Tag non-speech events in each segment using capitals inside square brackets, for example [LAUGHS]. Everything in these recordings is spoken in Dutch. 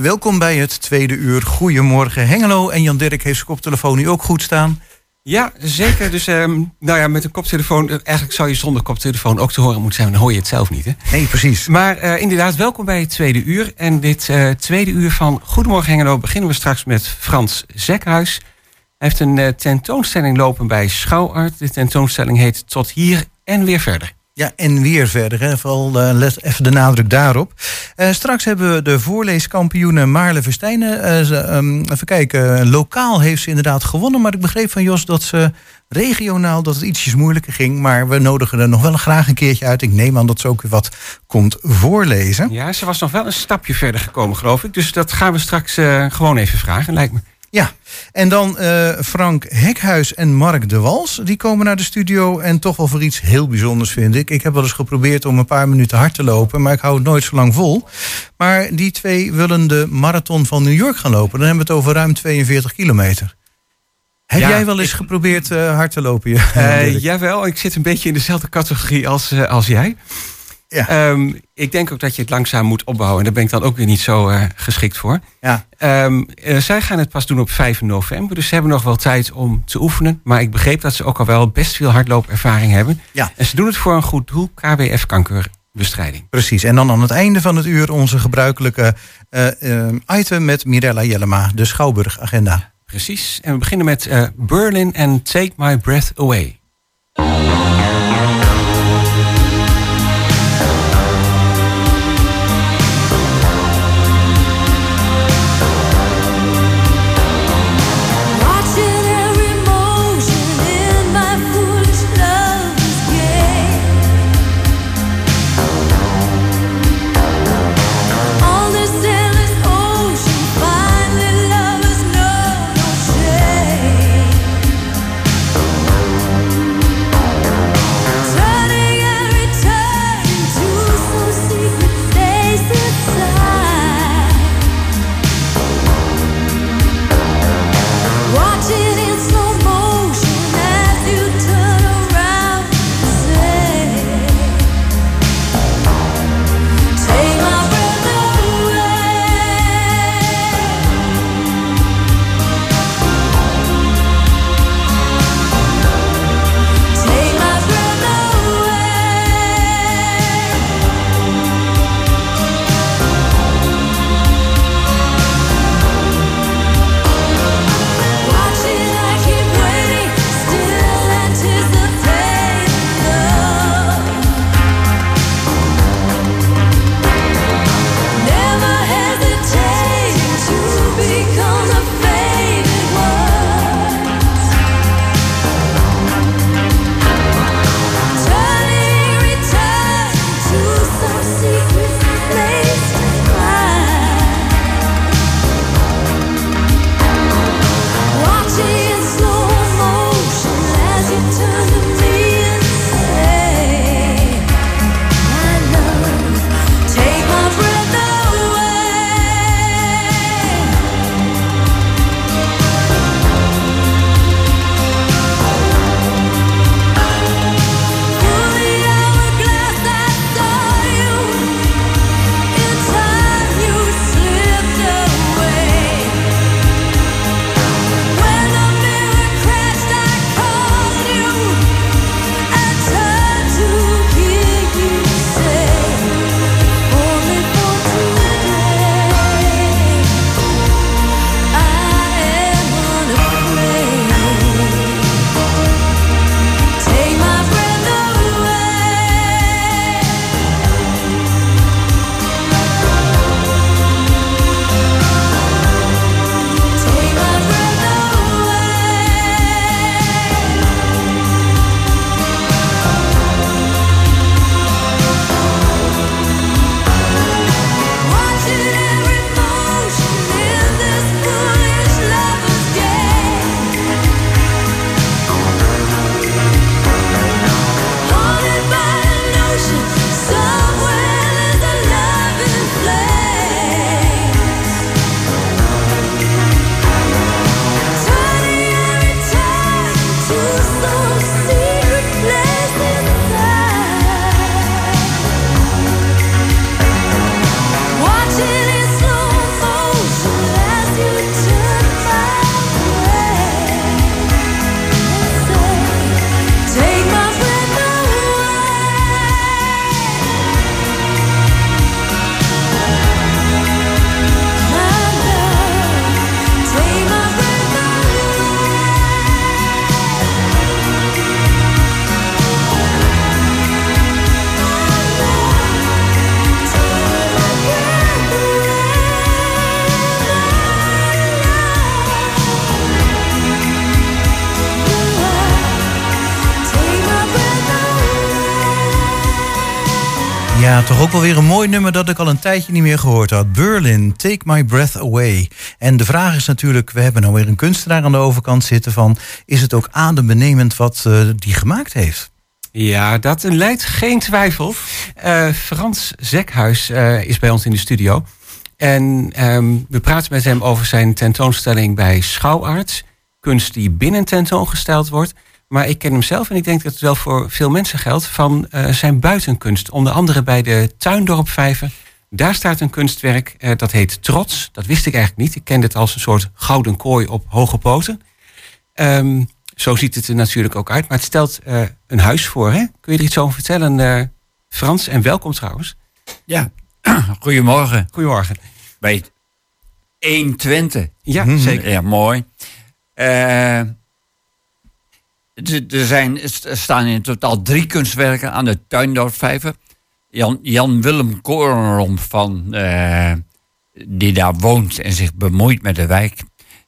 Welkom bij het tweede uur. Goedemorgen Hengelo. En Jan Dirk heeft zijn koptelefoon nu ook goed staan. Ja, zeker. Dus ehm, nou ja, met een koptelefoon. eh, Eigenlijk zou je zonder koptelefoon ook te horen moeten zijn. Dan hoor je het zelf niet. Hè? Nee, precies. Maar eh, inderdaad, welkom bij het tweede uur. En dit eh, tweede uur van Goedemorgen Hengelo beginnen we straks met Frans Zekhuis. Hij heeft een tentoonstelling lopen bij Schouwart. De tentoonstelling heet Tot hier en weer verder. Ja, en weer verder. Hè. Vooral eh, let even de nadruk daarop. Eh, straks hebben we de voorleeskampioene Maarle Verstijnen. Eh, ze, ehm, even kijken, lokaal heeft ze inderdaad gewonnen. Maar ik begreep van Jos dat ze regionaal dat het ietsjes moeilijker ging. Maar we nodigen er nog wel graag een keertje uit. Ik neem aan dat ze ook weer wat komt voorlezen. Ja, ze was nog wel een stapje verder gekomen, geloof ik. Dus dat gaan we straks eh, gewoon even vragen, lijkt me. Ja, en dan eh, Frank Hekhuis en Mark de Wals. Die komen naar de studio en toch wel voor iets heel bijzonders, vind ik. Ik heb wel eens geprobeerd om een paar minuten hard te lopen, maar ik hou het nooit zo lang vol. Maar die twee willen de marathon van New York gaan lopen. Dan hebben we het over ruim 42 kilometer. Heb Ja, jij wel eens ik- geprobeerd eh, hard te lopen? Ja, Dirk? jawel, ik zit een beetje in dezelfde categorie als, als jij. Ja. Ehm, ik denk ook dat je het langzaam moet opbouwen. En daar ben ik dan ook weer niet zo eh, geschikt voor. ja. Ehm, eh, zij gaan het pas doen op 5 november. Dus ze hebben nog wel tijd om te oefenen. Maar ik begreep dat ze ook al wel best veel hardloopervaring hebben. Ja. En ze doen het voor een goed doel, KWF-kankerbestrijding. Precies. En dan aan het einde van het uur onze gebruikelijke eh, item met Mirella Jellema, de Schouwburg-agenda. Precies. En we beginnen met Berlin en Take My Breath Away. Weer een mooi nummer dat ik al een tijdje niet meer gehoord had. Berlin, Take My Breath Away. En de vraag is natuurlijk, we hebben nou weer een kunstenaar aan de overkant zitten van... is het ook adembenemend wat eh, die gemaakt heeft? Ja, dat leidt geen twijfel. Eh, Frans Zekhuis eh, is bij ons in de studio. En ehm, we praten met hem over zijn tentoonstelling bij Schouwarts. Kunst die binnen tentoongesteld wordt. Maar ik ken hem zelf en ik denk dat het wel voor veel mensen geldt... van eh, zijn buitenkunst. Onder andere bij de Tuindorpvijver. Daar staat een kunstwerk, eh, dat heet Trots. Dat wist ik eigenlijk niet. Ik kende het als een soort gouden kooi op hoge poten. Ehm, zo ziet het er natuurlijk ook uit. Maar het stelt eh, een huis voor. Hè? Kun je er iets over vertellen, Frans? En welkom trouwens. Ja, [CLEARS THROAT] goedemorgen. Goedemorgen. Bij 1 Twente. Ja, Mhm. zeker. Ja, mooi. Eh, er zijn, staan in totaal drie kunstwerken aan de Tuindorpvijver. Jan, Jan Willem Korenromp van, eh, die daar woont en zich bemoeit met de wijk.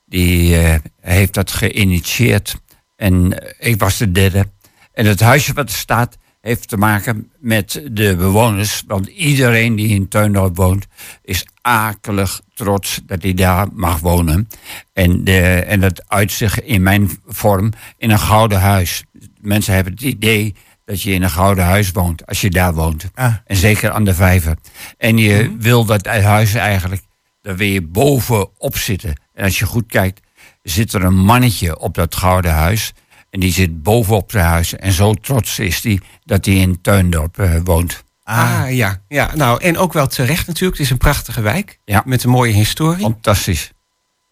Die eh, heeft dat geïnitieerd. En eh, ik was de derde. En het huisje wat er staat heeft te maken met de bewoners. Want iedereen die in Tuindorp woont is akelig trots dat hij daar mag wonen. En, de, en dat uit zich in mijn vorm in een gouden huis. Mensen hebben het idee dat je in een gouden huis woont als je daar woont. Ah. En zeker aan de vijver. En je wil dat huis eigenlijk, daar wil je bovenop zitten. En als je goed kijkt, zit er een mannetje op dat gouden huis. En die zit bovenop zijn huis. En zo trots is hij dat hij in Tuindorp eh, woont. Ah, ja. ja. Nou, en ook wel terecht natuurlijk. Het is een prachtige wijk. Ja. Met een mooie historie. Fantastisch.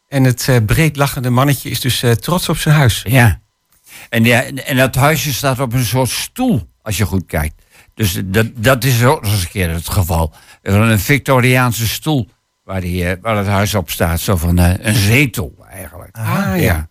En het eh, breed lachende mannetje is dus eh, trots op zijn huis. Ja. En, ja, en dat huisje staat op een soort stoel, als je goed kijkt. Dus dat, dat is ook nog eens een keer het geval. Er is een Victoriaanse stoel waar, die, waar het huis op staat. Zo van een zetel eigenlijk. Ah, ja. ja.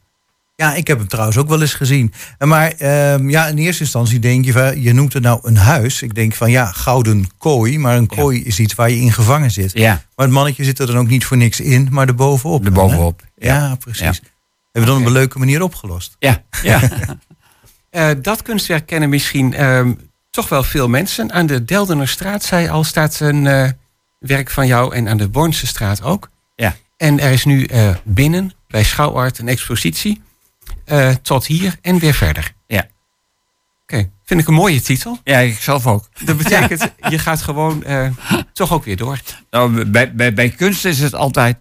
Ja, ik heb hem trouwens ook wel eens gezien. En Maar ehm, ja, in eerste instantie denk je, van, je noemt het nou een huis. Ik denk van ja, gouden kooi. Maar een kooi is iets waar je in gevangen zit. Ja, Maar het mannetje zit er dan ook niet voor niks in, maar erbovenop. er bovenop. Ja, precies. Ja. Hebben we dan op een leuke manier opgelost. Ja, ja. [LAUGHS] Eh, dat kunstwerk kennen misschien ehm, toch wel veel mensen. Aan de Deldenerstraat, zei al, staat een eh, werk van jou. En aan de Bornse straat ook. Ja. En er is nu eh, binnen, bij Schouwart, een expositie. Eh, tot hier en weer verder. Ja. Oké, vind ik een mooie titel. ja, ik zelf ook. Dat betekent, [LAUGHS] je gaat gewoon eh, toch ook weer door. Nou, bij, bij, bij kunst is het altijd.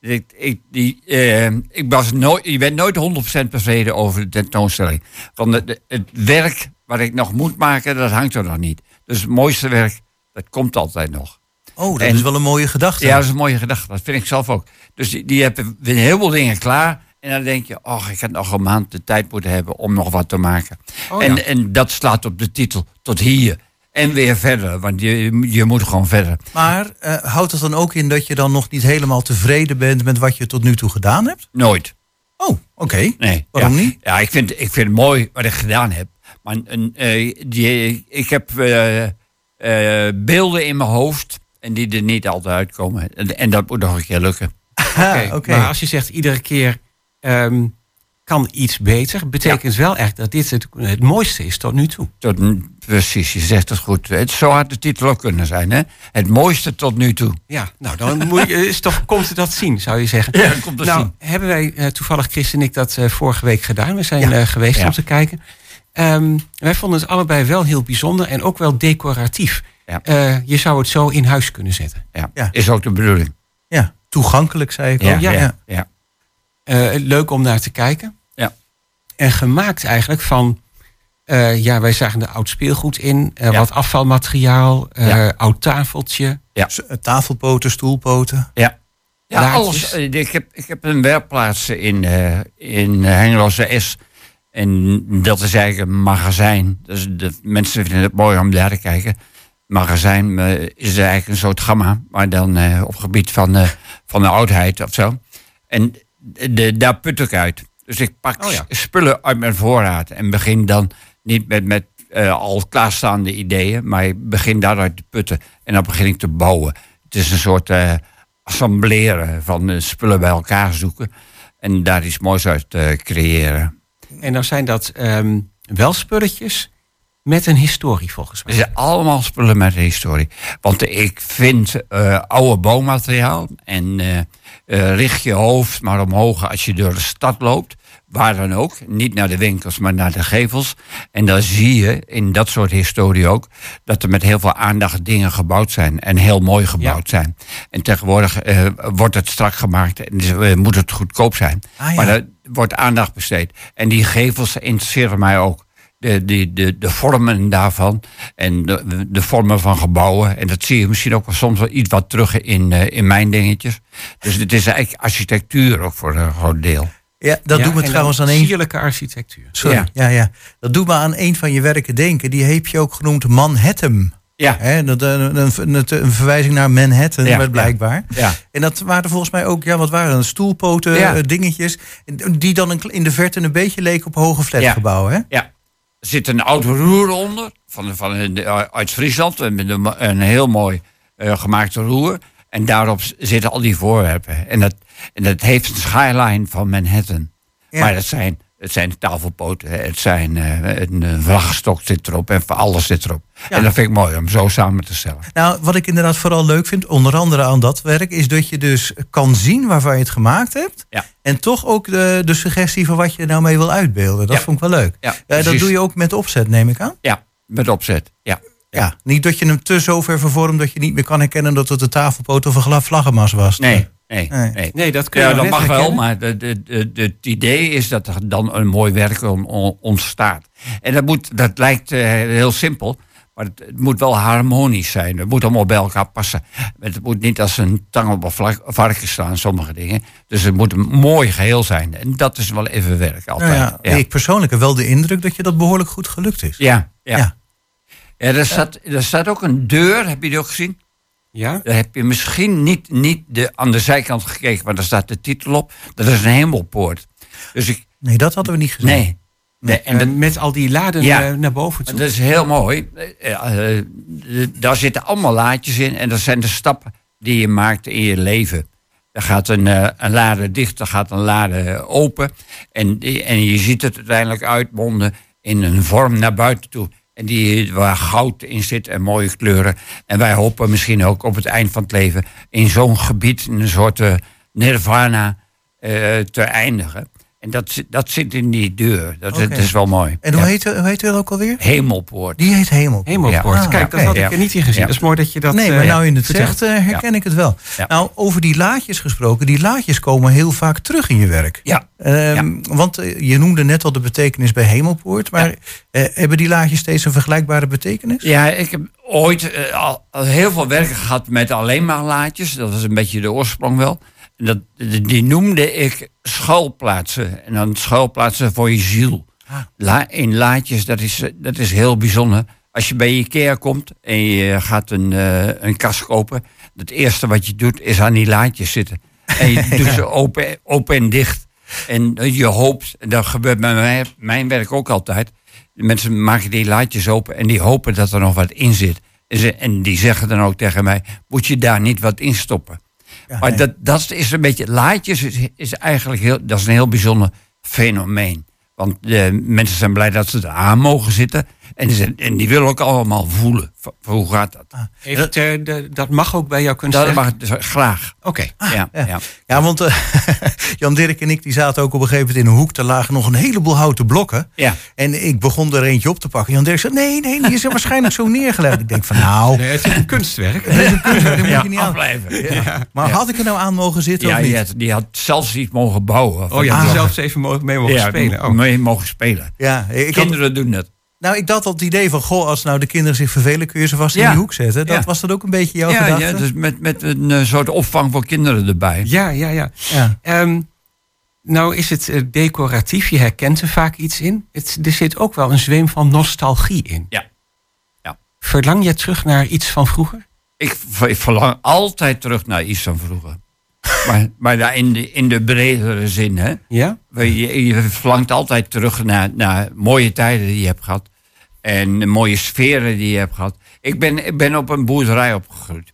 Ik, ik, die, eh, ik was nooit, je bent nooit 100% tevreden over de tentoonstelling. Want het, het werk wat ik nog moet maken, dat hangt er nog niet. Dus het mooiste werk, dat komt altijd nog. Oh, dat En- is wel een mooie gedachte. Ja, dat is een mooie gedachte. Dat vind ik zelf ook. Dus die, die hebben heel veel dingen klaar. En dan denk je, oh, ik had nog een maand de tijd moeten hebben om nog wat te maken. Oh, en, ja. en dat slaat op de titel tot hier. En weer verder, want je, je moet gewoon verder. Maar eh, houdt dat dan ook in dat je dan nog niet helemaal tevreden bent met wat je tot nu toe gedaan hebt? Nooit. Oh, oké. Nee. Waarom ja. niet? Ja, ik vind, ik vind het mooi wat ik gedaan heb. Maar een, eh, die, ik heb eh, beelden in mijn hoofd en die er niet altijd uitkomen. En, en dat moet nog een keer lukken. [LAUGHS] Oké, Oké. Maar als je zegt iedere keer ehm, kan iets beter, betekent wel echt dat dit het, het mooiste is tot nu toe. Tot, precies, je zegt het goed. Het zou had de titel ook kunnen zijn, hè? Het mooiste tot nu toe. Ja, nou dan moet je, is toch, komt het dat zien, zou je zeggen. Ja, komt te nou, zien. hebben wij eh, toevallig, Chris en ik, dat eh, vorige week gedaan. We zijn Ja. eh, geweest Ja. om te kijken. Ehm, wij vonden het allebei wel heel bijzonder en ook wel decoratief. Ja. Eh, je zou het zo in huis kunnen zetten. Ja, Ja. is ook de bedoeling. Ja, toegankelijk zei ik al. ja, Ja. Eh, leuk om naar te kijken. Ja. En gemaakt eigenlijk van... eh, ja, wij zagen er oud speelgoed in. eh, Ja. Wat afvalmateriaal. eh, Ja. oud tafeltje. Tafelpoten, stoelpoten. Ja, ja alles. Ik heb, ik heb een werkplaats in, eh in Hengeloze S. En dat is eigenlijk een magazijn. Dus de mensen vinden het mooi om daar te kijken. Magazijn is eigenlijk een soort gamma, maar dan eh, op gebied van, eh, van de oudheid of zo. En de, daar put ik uit. Dus ik pak Oh ja. spullen uit mijn voorraad en begin dan niet met, met eh, al klaarstaande ideeën, maar ik begin daaruit te putten. En dan begin ik te bouwen. Het is een soort eh, assembleren van eh, spullen bij elkaar zoeken en daar iets moois uit creëren. En dan zijn dat ehm, wel spulletjes met een historie volgens mij. Het zijn allemaal spullen met een historie. Want ik vind eh, oude boommateriaal en eh, richt je hoofd maar omhoog als je door de stad loopt. Waar dan ook. Niet naar de winkels, maar naar de gevels. En dan zie je in dat soort historie ook dat er met heel veel aandacht dingen gebouwd zijn. En heel mooi gebouwd zijn. En tegenwoordig wordt het strak gemaakt en dus, moet het goedkoop zijn. Ah, ja. Maar er wordt aandacht besteed. En die gevels interesseren mij ook. De, de, de, de vormen daarvan en de, de vormen van gebouwen. En dat zie je misschien ook wel soms wel iets wat terug in, eh, in mijn dingetjes. Dus het is eigenlijk architectuur ook voor een groot deel. Ja, dat Ja, doet me en trouwens aan één... Sierlijke architectuur. Sorry, Ja. ja. Ja, Dat doet me aan een van je werken denken. Die heb je ook genoemd Manhattan. Ja, Hè, dat, eh, een, een, een, een verwijzing naar Manhattan, Ja, werd blijkbaar. ja. En dat waren volgens mij ook, ja, wat waren het? Stoelpoten, Ja. eh, dingetjes. Die dan een in de verte een beetje leken op hoge flatgebouwen. Hè? Ja. Er zit een oud roer onder, van, van, eh, uit Friesland, een, met een, een heel mooi eh, gemaakte roer. En daarop zitten al die voorwerpen. En dat, en dat heeft een skyline van Manhattan. Ja. Maar het zijn, het zijn tafelpoten, het zijn eh, een, een zit erop en van alles zit erop. Ja. En dat vind ik mooi om zo samen te stellen. Nou, wat ik inderdaad vooral leuk vind, onder andere aan dat werk, is dat je dus kan zien waarvan je het gemaakt hebt. Ja. En toch ook de, de suggestie van wat je er nou mee wil uitbeelden. Dat Ja. vond ik wel leuk. Ja, Ja, dat doe je ook met opzet, neem ik aan. Ja, met opzet. Ja. Ja. Niet dat je hem te zover vervormt dat je niet meer kan herkennen dat het een tafelpoot of een vlaggenmas was. Nee, nee, Nee. nee. Nee, dat kun je Ja, dat mag wel, maar de, de, de, de- het idee is dat er dan een mooi werk on- on- ontstaat. En dat, moet, dat lijkt eh, heel simpel, maar het, het moet wel harmonisch zijn. Het moet allemaal bij elkaar passen. Het moet niet als een tang op een vlak- varken staan, sommige dingen. Dus het moet een mooi geheel zijn. En dat is wel even werk altijd. Nou ja, ja. Ik persoonlijk heb wel de indruk dat je dat behoorlijk goed gelukt is. ja, ja. Ja. ja. er, staat, er staat ook een deur, heb je die ook gezien? Ja? Daar heb je misschien niet, niet de, aan de zijkant gekeken, maar daar staat de titel op. Dat is een hemelpoort. Dus ik, Nee, dat hadden we niet gezien. nee. nee en dat, met al die laden Ja. eh, naar boven toe. dat is heel mooi. Eh, eh, daar zitten allemaal laadjes in en dat zijn de stappen die je maakt in je leven. Er gaat een, eh, een lade dicht, er gaat een lade open. En, en je ziet het uiteindelijk uitmonden in een vorm naar buiten toe. En die, waar goud in zit en mooie kleuren. En wij hopen misschien ook op het eind van het leven in zo'n gebied, een soort eh, nirvana, eh, te eindigen. En dat, zit- dat zit in die deur. Dat, is wel mooi. En hoe, Ja. heet, hoe heet ook alweer? Hemelpoort. Die heet Hemel. Hemelpoort. Ja. Kijk, dat had ik er niet in gezien. Ja. Dat is mooi dat je dat nee, maar eh, nou in het vertelt. zegt eh, herken ik het wel. Ja. Nou, over die laadjes gesproken. Die laadjes komen heel vaak terug in je werk. Ja. Ehm, Want eh, je noemde net al de betekenis bij Hemelpoort. Maar eh, hebben die laadjes steeds een vergelijkbare betekenis? Ja, ik heb ooit al, al heel veel werk gehad met alleen maar laadjes. Dat was een beetje de oorsprong wel. Dat, die noemde ik schuilplaatsen. En dan schuilplaatsen voor je ziel. Ah. La, in laadjes, dat is, dat is heel bijzonder. Als je bij Ikea komt en je gaat een, eh, een kast kopen... het eerste wat je doet is aan die laadjes zitten. En je [LAUGHS] doet ze open, open en dicht. En je hoopt, en dat gebeurt bij mij, mijn werk ook altijd... de mensen maken die laadjes open en die hopen dat er nog wat in zit. En, ze, en die zeggen dan ook tegen mij, moet je daar niet wat in stoppen? Maar nee. dat, dat is een beetje, laadjes is, is eigenlijk heel, dat is een heel bijzonder fenomeen. Want de mensen zijn blij dat ze er aan mogen zitten. En, ze, en die willen ook allemaal voelen. van- hoe gaat dat? Heeft, eh, de- dat mag ook bij jouw kunst. Dat mag dus graag. Oké. ja, ja. ja. Ja, want eh, [LAUGHS] Jan Dirk en ik die zaten ook op een gegeven moment in een hoek. Er lagen nog een heleboel houten blokken. Ja. En ik begon er eentje op te pakken. Jan Dirk zei, nee, nee, die is er waarschijnlijk zo neergelegd. Ik denk van, nou, Nee, het is een kunstwerk. dat is een kunstwerk, daar moet je niet aan. afblijven. Ja. Maar had ik er nou aan mogen zitten Ja, of niet? die had, die had zelfs niet mogen bouwen. Oh, je had Ah. er zelfs even mee mogen ja, spelen. Oh. mee mogen spelen. Ja, ik had, Kinderen doen dat. Nou, ik had al het idee van, goh, als nou de kinderen zich vervelen, kun je ze vast in die hoek zetten. Dat Ja. was dat ook een beetje jouw Ja, gedachte? ja, dus met, met een eh, soort opvang voor kinderen erbij. Ja, ja, ja. Ja. Ehm, nou is het eh, decoratief, je herkent er vaak iets in. Het, er zit ook wel een zweem van nostalgie in. Ja. Ja. Verlang je terug naar iets van vroeger? Ik, verlang altijd terug naar iets van vroeger. maar maar daar in, de, in de bredere zin, hè. Ja? Je, je verlangt altijd terug naar, naar mooie tijden die je hebt gehad. En de mooie sferen die je hebt gehad. Ik ben, ik ben op een boerderij opgegroeid.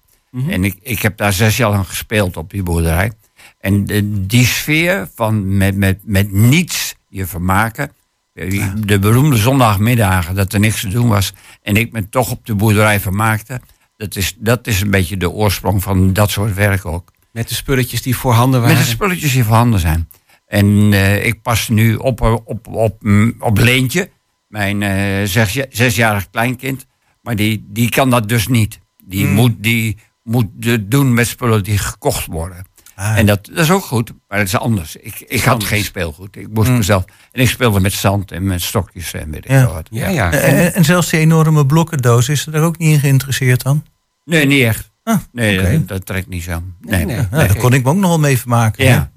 En ik, ik heb daar zes jaar lang gespeeld op die boerderij. En de- die sfeer van met, met, met niets je vermaken, Eh, De beroemde zondagmiddagen dat er niks te doen was en ik me toch op de boerderij vermaakte. Dat is, dat is een beetje de oorsprong van dat soort werk ook. Met de spulletjes die voorhanden waren. Met de spulletjes die voorhanden zijn. En eh, ik pas nu op, op, op, mm, op Leentje, mijn eh, zes, zesjarig kleinkind. Maar die, die kan dat dus niet. Die Hmm. moet, die moet het doen met spullen die gekocht worden. Ah. En dat, dat is ook goed, maar dat is anders. Ik, ik had anders. geen speelgoed. Ik moest mezelf. En ik speelde met zand en met stokjes en weet ik Ja. wat. Ja, ja. Eh, En, en zelfs die enorme blokkendoos, is er daar ook niet in geïnteresseerd dan? Nee, niet echt. Ah, Nee, oké. dat, dat trekt niet zo. Nee, nee. Ja, daar kon ik me ook nog wel mee vermaken. Ja.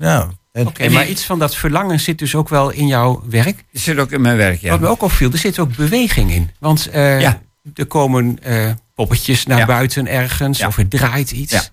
En- maar iets van dat verlangen zit dus ook wel in jouw werk. Dat zit ook in mijn werk, ja. Wat me ook opviel, er zit ook beweging in. Want eh, Ja. er komen eh, poppetjes naar Ja. buiten ergens, Ja. of er draait iets. Ja.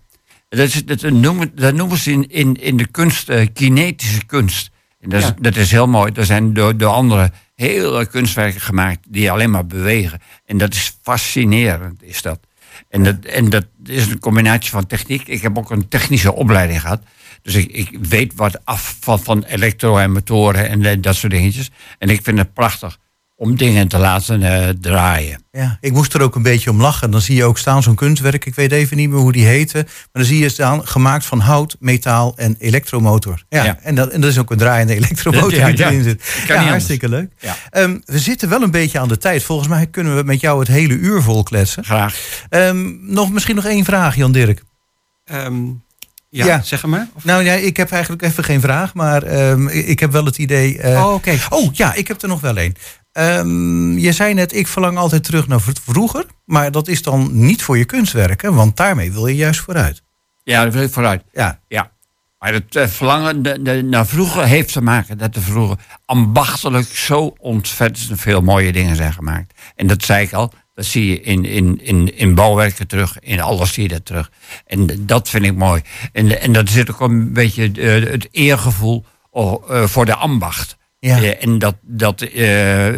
Dat, is, dat, noemen, dat noemen ze in, in, in de kunst eh, kinetische kunst. En dat, is, dat is heel mooi. Er zijn door, door anderen hele kunstwerken gemaakt die alleen maar bewegen. En dat is fascinerend, is dat. En dat, en dat is een combinatie van techniek. Ik heb ook een technische opleiding gehad. Dus ik, ik weet wat af van, van elektro en motoren en dat soort dingetjes. En ik vind het prachtig om dingen te laten eh, draaien. Ja, ik moest er ook een beetje om lachen. Dan zie je ook staan zo'n kunstwerk. Ik weet even niet meer hoe die heette. Maar dan zie je staan gemaakt van hout, metaal en elektromotor. Ja, Ja. En, dat, en dat is ook een draaiende elektromotor [LAUGHS] Ja, die ja. erin zit. Kan Ja, hartstikke leuk. Ja. Ehm, we zitten wel een beetje aan de tijd. Volgens mij kunnen we met jou het hele uur vol kletsen. Graag. Ehm, nog, misschien nog één vraag, Jan Dirk. Ehm, ja, Ja. zeg maar. Of- Nou ja, ik heb eigenlijk even geen vraag. Maar ehm, ik heb wel het idee... eh, oh, oké. Oh ja, ik heb er nog wel één. Ehm, je zei net, ik verlang altijd terug naar vroeger. Maar dat is dan niet voor je kunstwerken, want daarmee wil je juist vooruit. Ja, daar wil ik vooruit. Ja, Ja, maar het eh, verlangen de, de- naar vroeger heeft te maken dat er vroeger ambachtelijk zo ontzettend veel mooie dingen zijn gemaakt. En dat zei ik al, dat zie je in, in, in, in bouwwerken terug, in alles zie je dat terug. En dat vind ik mooi. En, en dat zit ook een beetje eh, het eergevoel oh, eh, voor de ambacht. Ja. Eh, en dat, dat eh,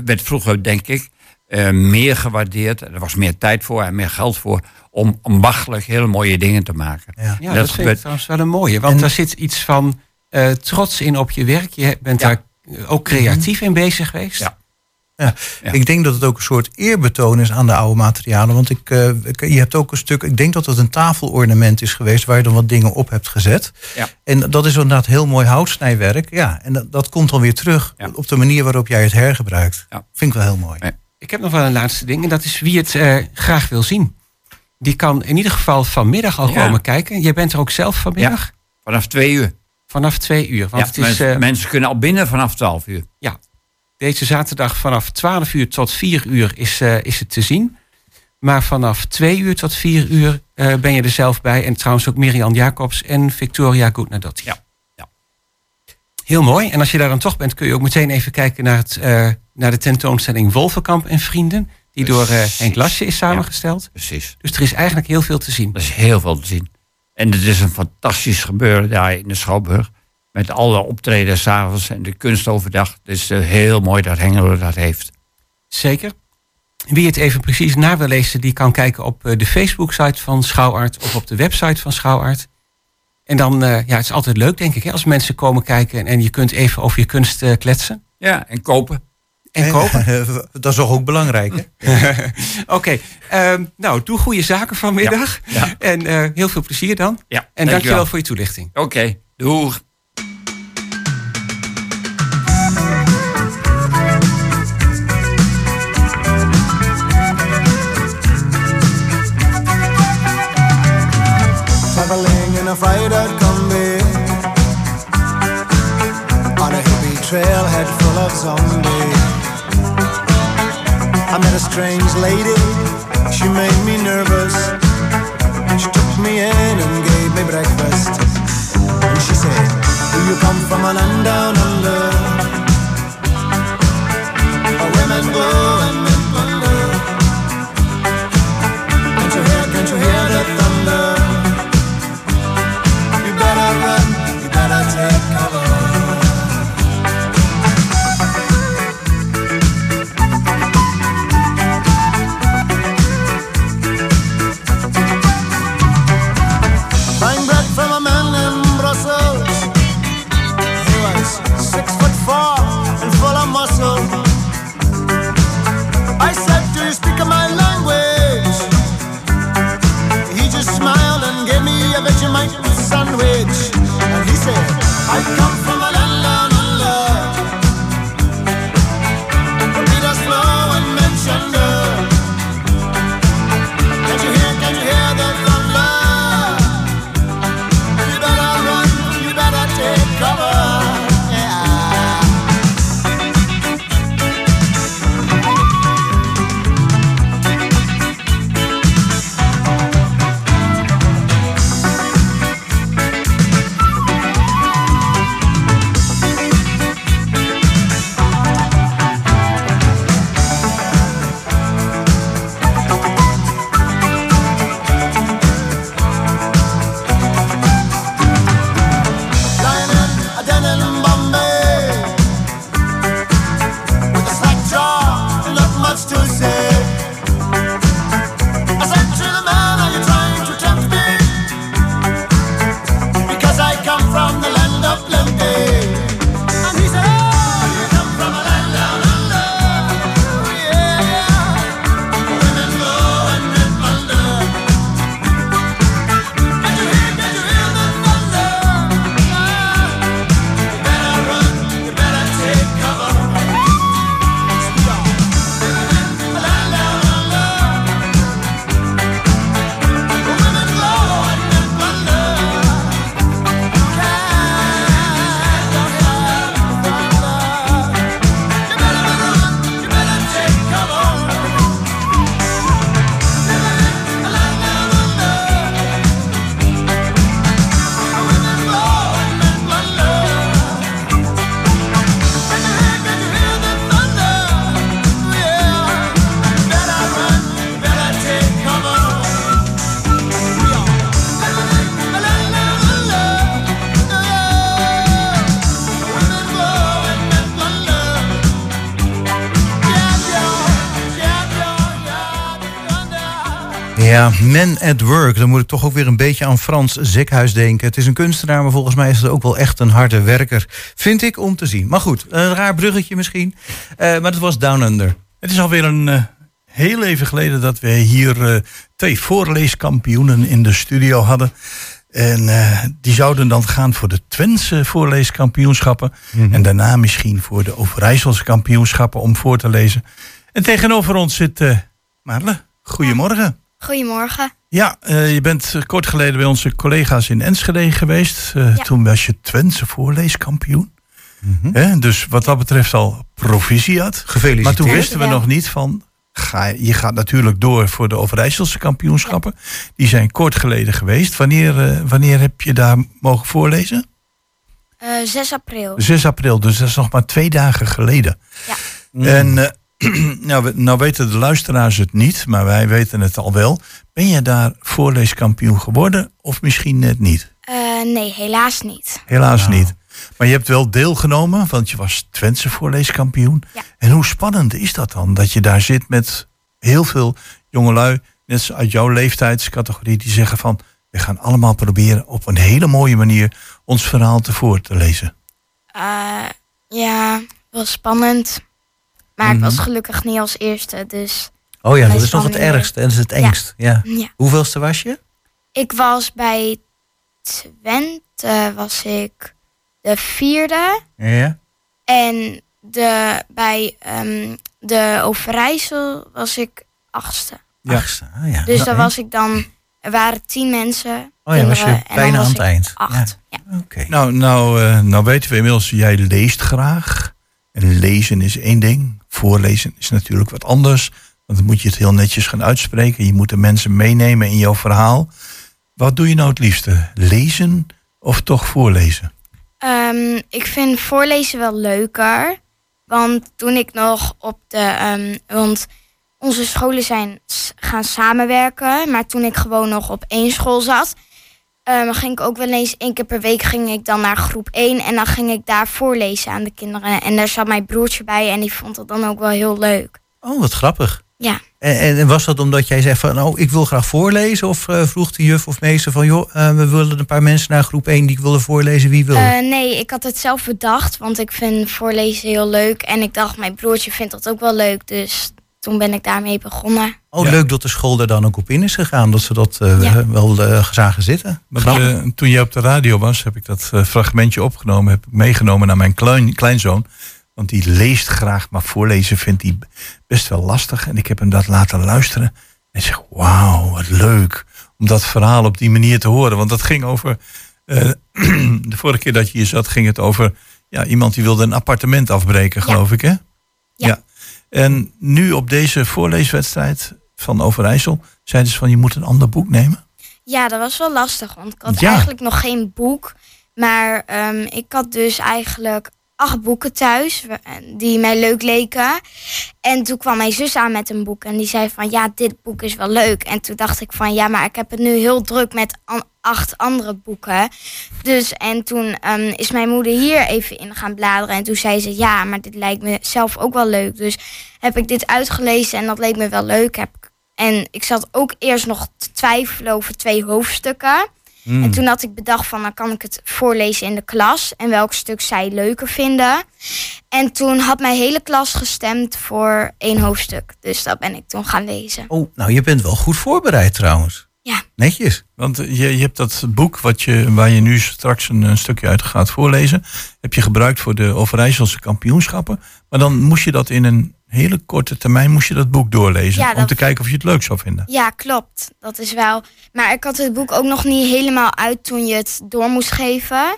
werd vroeger, denk ik, eh, meer gewaardeerd. Er was meer tijd voor en meer geld voor om ambachtelijk hele mooie dingen te maken. ja. Ja, dat, vind ik trouwens wel een mooie. Want En- daar zit iets van eh, trots in op je werk. Je bent Ja. daar ook creatief in bezig geweest. Ja. Ja. Ja. Ik denk dat het ook een soort eerbetoon is aan de oude materialen. Want ik, eh, ik- je hebt ook een stuk, ik denk dat het een tafelornament is geweest waar je dan wat dingen op hebt gezet. Ja. En dat is inderdaad heel mooi houtsnijwerk. Ja, en dat, dat komt dan weer terug Ja. op de manier waarop jij het hergebruikt. Ja. Vind ik wel heel mooi. Ja. Ik heb nog wel een laatste ding. En dat is wie het eh, graag wil zien. Die kan in ieder geval vanmiddag al Ja. komen kijken. Jij bent er ook zelf vanmiddag. Vanaf twee uur. Vanaf twee uur. Want Ja, het is mensen, eh, mensen kunnen al binnen vanaf 12 uur. Deze zaterdag vanaf 12 uur tot 4 uur is, eh, is het te zien. Maar vanaf 2 uur tot 4 uur eh, ben je er zelf bij. En trouwens ook Miriam Jacobs en Victoria Goodnadotti. Ja, ja. Heel mooi. En als je daar dan toch bent, kun je ook meteen even kijken naar, het, eh, naar de tentoonstelling Wolvenkamp en Vrienden. Die door. Henk Lasje is samengesteld. Precies. Dus er is eigenlijk heel veel te zien. Er is heel veel te zien. En het is een fantastisch gebeuren daar in de Schouwburg. Met alle optredens s'avonds en de kunst overdag. Het is eh, heel mooi dat Hengelo dat heeft. Zeker. Wie het even precies na wil lezen, die kan kijken op eh, de Facebook-site van Schouwart of op de website van Schouwart. En dan, eh, ja, het is altijd leuk, denk ik, hè, als mensen komen kijken en, en je kunt even over je kunst eh, kletsen Ja, en kopen. en kopen. [LAUGHS] dat is toch ook belangrijk, hè? [LAUGHS] Oké, ehm, nou, doe goede zaken vanmiddag. Ja. En eh, heel veel plezier dan. Ja, En dankjewel, dankjewel. voor je toelichting. Oké, doeg. Of I met a strange lady, she made me nervous. She took me in and gave me breakfast. And she said, do you come from a land Ja, Man at Work. Dan moet ik toch ook weer een beetje aan Frans Zekhuis denken. Het is een kunstenaar, maar volgens mij is het ook wel echt een harde werker. Vind ik om te zien. Maar goed, een raar bruggetje misschien. Eh, maar het was Down Under. Het is alweer een eh, heel even geleden dat we hier eh, twee voorleeskampioenen in de studio hadden. En die zouden dan gaan voor de Twentse voorleeskampioenschappen. En daarna misschien voor de Overijsselse kampioenschappen om voor te lezen. En tegenover ons zit uh, Marle. Goedemorgen. Goedemorgen. Ja, eh, je bent eh, kort geleden bij onze collega's in Enschede geweest. Eh, Ja. Toen was je Twentse voorleeskampioen. Hè, dus wat dat betreft al proficiat. Gefeliciteerd. Maar toen wisten we nog niet van... Ga, je gaat natuurlijk door voor de Overijsselse kampioenschappen. Die zijn kort geleden geweest. Wanneer, eh, wanneer heb je daar mogen voorlezen? Eh 6 april. 6 april, dus dat is nog maar twee dagen geleden. Ja. En [CLEARS THROAT] nou, we- nou weten de luisteraars het niet, maar wij weten het al wel. Ben je daar voorleeskampioen geworden of misschien net niet? Eh, nee, helaas niet. Helaas niet. Maar je hebt wel deelgenomen, want je was Twentse voorleeskampioen. Ja. En hoe spannend is dat dan? Dat je daar zit met heel veel jongelui, net uit jouw leeftijdscategorie, die zeggen van... we gaan allemaal proberen op een hele mooie manier ons verhaal te voor te lezen. Eh, ja, wel spannend. Maar ik was gelukkig niet als eerste, dus Oh ja, dat is nog het ergste en dat is het engst. Ja. ja. Hoeveelste was je? Ik was bij Twente, was ik de vierde. Ja. En de, bij ehm, de Overijssel was ik achtste. Ja. Achtste, ah, ja. Dus Nou, daar was ik dan, er waren tien mensen. Oh ja, was je kinderen, en dan bijna was aan het ik eind. Acht. Ja. Oké. Nou, nou, eh, nou weten we inmiddels, jij leest graag. En lezen is één ding. Voorlezen is natuurlijk wat anders. Want dan moet je het heel netjes gaan uitspreken. Je moet de mensen meenemen in jouw verhaal. Wat doe je nou het liefste? Lezen of toch voorlezen? Ehm, ik vind voorlezen wel leuker. Want toen ik nog op de. ehm, want onze scholen zijn gaan samenwerken. Maar toen ik gewoon nog op één school zat. Ehm, ging ik ook wel eens één keer per week ging ik dan naar groep 1. En dan ging ik daar voorlezen aan de kinderen. En daar zat mijn broertje bij. En die vond het dan ook wel heel leuk. Oh, wat grappig. Ja. En, en was dat omdat jij zei van, oh, ik wil graag voorlezen? Of eh, vroeg de juf of meester van, joh, eh, we willen een paar mensen naar groep 1 die willen voorlezen. Wie wil? Eh, nee, ik had het zelf bedacht. Want ik vind voorlezen heel leuk. En ik dacht, mijn broertje vindt dat ook wel leuk. Dus toen ben ik daarmee begonnen. oh, ja. leuk dat de school er dan ook op in is gegaan. Dat ze dat eh, Ja. wel eh, zagen zitten. Eh, toen jij op de radio was, heb ik dat eh, fragmentje opgenomen. Heb ik meegenomen naar mijn klein, kleinzoon. Want die leest graag, maar voorlezen vindt hij best wel lastig. En ik heb hem dat laten luisteren. En hij zegt, wauw, wat leuk om dat verhaal op die manier te horen. Want dat ging over, eh, [CLEARS THROAT] de vorige keer dat je hier zat, ging het over ja, iemand die wilde een appartement afbreken, geloof ik hè? Ja. En nu op deze voorleeswedstrijd van Overijssel, zeiden ze van je moet een ander boek nemen. Ja, dat was wel lastig, want ik had Ja. eigenlijk nog geen boek. Maar ehm, ik had dus eigenlijk acht boeken thuis die mij leuk leken. En toen kwam mijn zus aan met een boek en die zei van ja, dit boek is wel leuk. En toen dacht ik van ja, maar ik heb het nu heel druk met acht andere boeken. Dus en toen ehm, is mijn moeder hier even in gaan bladeren en toen zei ze ja, maar dit lijkt me zelf ook wel leuk. Dus heb ik dit uitgelezen en dat leek me wel leuk. Heb en ik zat ook eerst nog te twijfelen over twee hoofdstukken. En toen had ik bedacht van dan kan ik het voorlezen in de klas en welk stuk zij leuker vinden. En toen had mijn hele klas gestemd voor één hoofdstuk. Dus dat ben ik toen gaan lezen. Oh, nou, je bent wel goed voorbereid trouwens. Ja. Netjes. Want je, je hebt dat boek wat je, waar je nu straks een, een stukje uit gaat voorlezen, heb je gebruikt voor de Overijsselse kampioenschappen. Maar dan moest je dat in een hele korte termijn moest je dat boek doorlezen. Ja, om dat- te kijken of je het leuk zou vinden. Ja, klopt. Dat is wel. Maar ik had het boek ook nog niet helemaal uit toen je het door moest geven.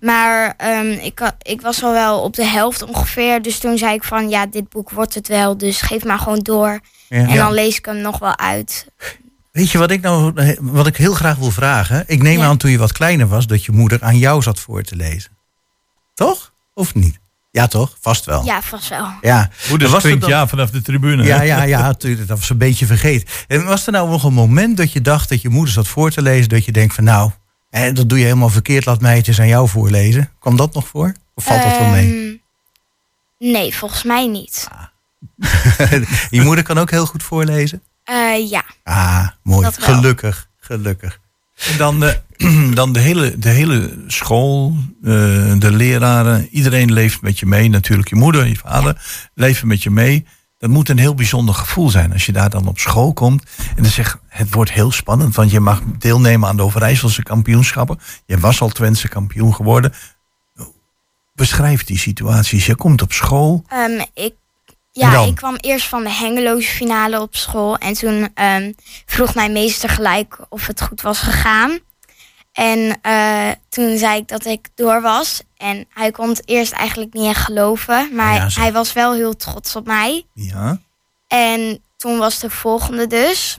Maar ehm, ik, had- ik was al wel op de helft ongeveer. Dus toen zei ik van ja, dit boek wordt het wel. Dus geef maar gewoon door. Ja. En dan lees ik hem nog wel uit. Weet je wat ik nou wat ik heel graag wil vragen? Ik neem aan toen je wat kleiner was dat je moeder aan jou zat voor te lezen. Toch? Of niet? Ja, toch? Vast wel. Ja, vast wel. Ja. Moeder Was er springt dan- ja vanaf de tribune. Ja, ja, ja, [LAUGHS] natuurlijk. Dat was een beetje vergeten. En was er nou nog een moment dat je dacht dat je moeder zat voor te lezen, dat je denkt van nou, hè, dat doe je helemaal verkeerd, laat mij het eens aan jou voorlezen. Kwam dat nog voor? Of valt dat wel mee? Ehm, Nee, volgens mij niet. [LAUGHS] Je moeder kan ook heel goed voorlezen. Eh, ja, Ah, mooi. Dat. Gelukkig, gelukkig. En dan, de, [CLEARS THROAT] dan de, hele, de hele school, eh, de leraren, iedereen leeft met je mee. Natuurlijk je moeder, je vader leven met je mee. Dat moet een heel bijzonder gevoel zijn als je daar dan op school komt. En dan zegt, het wordt heel spannend, want je mag deelnemen aan de Overijsselse kampioenschappen. Je was al Twentse kampioen geworden. Beschrijf die situaties. Je komt op school. Ehm, ik, ja ik kwam eerst van de hengeloze finale op school. En toen ehm, vroeg mijn meester gelijk of het goed was gegaan. En eh, toen zei ik dat ik door was. En hij kon het eerst eigenlijk niet echt geloven. Maar Ja, hij was wel heel trots op mij. Ja. En toen was de volgende dus.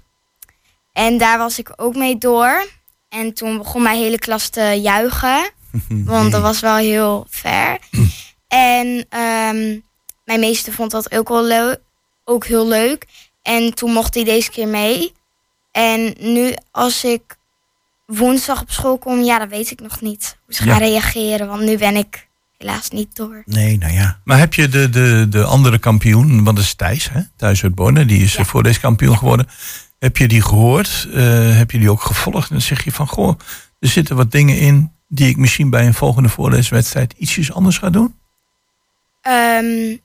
En daar was ik ook mee door. En toen begon mijn hele klas te juichen. [LAUGHS] Want dat was wel heel ver. [CLEARS THROAT] en ehm, mijn meester vond dat ook, wel leuk, ook heel leuk. En toen mocht hij deze keer mee. En nu als ik woensdag op school kom, ja, dat weet ik nog niet. Hoe ze Ja. gaan reageren, want nu ben ik helaas niet door. Nee, nou ja. Maar heb je de, de, de andere kampioen, want dat is Thijs, hè? Thuis uit Borne, die is Ja. eh, voor deze kampioen geworden. Heb je die gehoord? Eh, heb je die ook gevolgd? En dan zeg je van, goh, er zitten wat dingen in die ik misschien bij een volgende voorleeswedstrijd ietsjes anders ga doen. Ehm,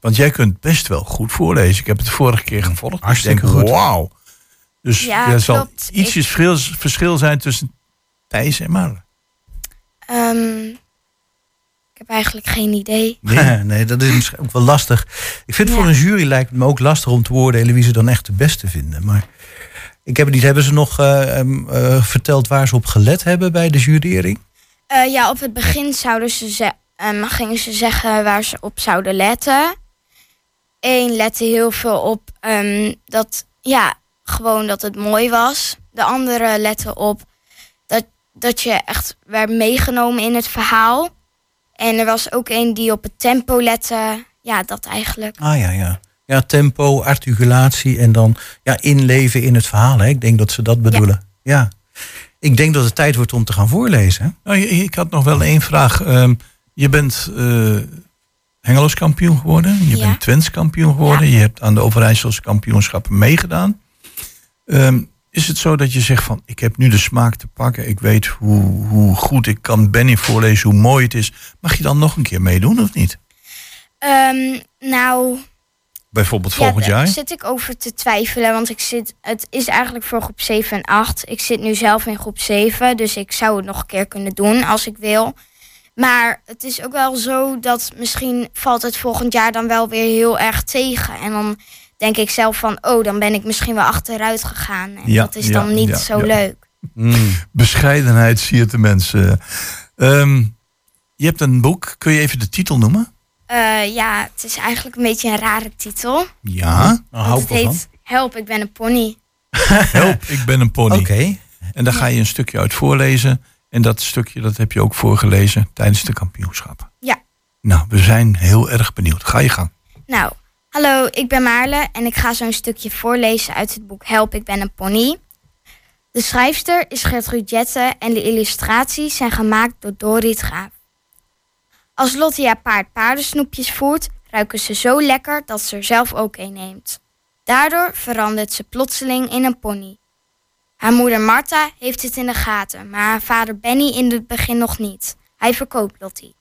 Want jij kunt best wel goed voorlezen. Ik heb het de vorige keer gevolgd. Hartstikke ik denk, goed. Wauw. Dus Ja, er zal klopt. ietsjes verschil, verschil zijn tussen Thijs en Marle. ehm, ik heb eigenlijk geen idee. Nee. [LAUGHS] nee, dat is misschien ook wel lastig. Ik vind voor Ja. een jury lijkt het me ook lastig om te beoordelen wie ze dan echt de beste vinden. Maar ik heb het niet. Hebben ze nog eh, ehm, eh, verteld waar ze op gelet hebben bij de jurering? Eh, ja, op het begin zouden ze ze- ehm, gingen ze zeggen waar ze op zouden letten. Eén lette heel veel op ehm, dat, ja, gewoon dat het mooi was. De andere lette op dat, dat je echt werd meegenomen in het verhaal. En er was ook één die op het tempo lette. Ja, dat eigenlijk. Ah ja, ja. Ja, tempo, articulatie en dan ja, inleven in het verhaal. Hè. Ik denk dat ze dat bedoelen. Ja. Ik denk dat het tijd wordt om te gaan voorlezen. Nou, ik had nog wel één vraag. Ehm, je bent eh Hengelos kampioen geworden. Je Ja. bent Twents kampioen geworden. Je hebt aan de Overijsselse kampioenschappen meegedaan. Ehm, is het zo dat je zegt van, ik heb nu de smaak te pakken. Ik weet hoe, hoe goed ik kan Benny voorlezen, hoe mooi het is. Mag je dan nog een keer meedoen of niet? Ehm, nou, Bijvoorbeeld Ja, volgend daar jaar? zit ik over te twijfelen, want ik zit, het is eigenlijk voor groep 7 en 8. Ik zit nu zelf in groep 7, dus ik zou het nog een keer kunnen doen als ik wil. Maar het is ook wel zo dat misschien valt het volgend jaar dan wel weer heel erg tegen. En dan denk ik zelf van, oh, dan ben ik misschien wel achteruit gegaan. En Ja, dat is ja, dan niet ja, zo ja. leuk. Bescheidenheid siert de mensen. Ehm, je hebt een boek. Kun je even de titel noemen? Eh, ja, het is eigenlijk een beetje een rare titel. Ja. Nou, hou het heet Help, ik ben een pony. [LAUGHS] Help, ik ben een pony. Oké. En daar ga je een stukje uit voorlezen. En dat stukje dat heb je ook voorgelezen tijdens de kampioenschappen. Ja. Nou, we zijn heel erg benieuwd. Ga je gang. Nou, hallo, ik ben Maarle en ik ga zo'n stukje voorlezen uit het boek Help, ik ben een pony. De schrijfster is Gertrude Jette en de illustraties zijn gemaakt door Dorit Graaf. Als Lottie haar paard paardensnoepjes voert, ruiken ze zo lekker dat ze er zelf ook een neemt. Daardoor verandert ze plotseling in een pony. Haar moeder Martha heeft het in de gaten, maar haar vader Benny in het begin nog niet. Hij verkoopt Lottie.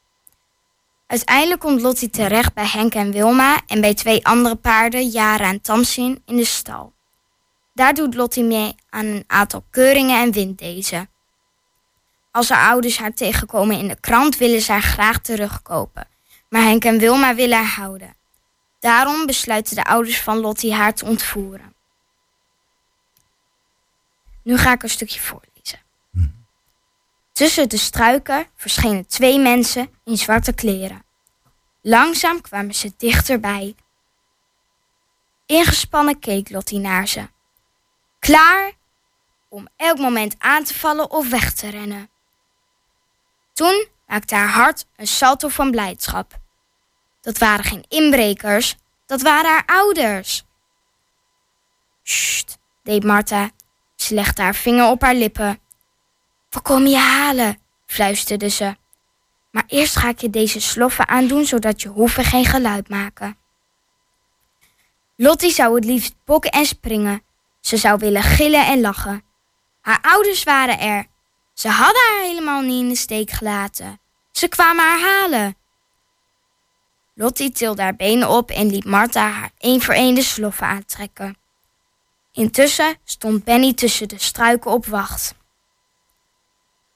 Uiteindelijk komt Lottie terecht bij Henk en Wilma en bij twee andere paarden, Jara en Tamsin, in de stal. Daar doet Lottie mee aan een aantal keuringen en wint deze. Als haar ouders haar tegenkomen in de krant, willen ze haar graag terugkopen. Maar Henk en Wilma willen haar houden. Daarom besluiten de ouders van Lottie haar te ontvoeren. Nu ga ik een stukje voorlezen. Tussen de struiken verschenen twee mensen in zwarte kleren. Langzaam kwamen ze dichterbij. Ingespannen keek Lottie naar ze. Klaar om elk moment aan te vallen of weg te rennen. Toen maakte haar hart een salto van blijdschap. Dat waren geen inbrekers, dat waren haar ouders. Sst, deed Martha. Ze legde haar vinger op haar lippen. We komen je halen, fluisterde ze. Maar eerst ga ik je deze sloffen aandoen, zodat je hoeven geen geluid maken. Lottie zou het liefst bokken en springen. Ze zou willen gillen en lachen. Haar ouders waren er. Ze hadden haar helemaal niet in de steek gelaten. Ze kwamen haar halen. Lottie tilde haar benen op en liet Martha haar één voor één de sloffen aantrekken. Intussen stond Benny tussen de struiken op wacht.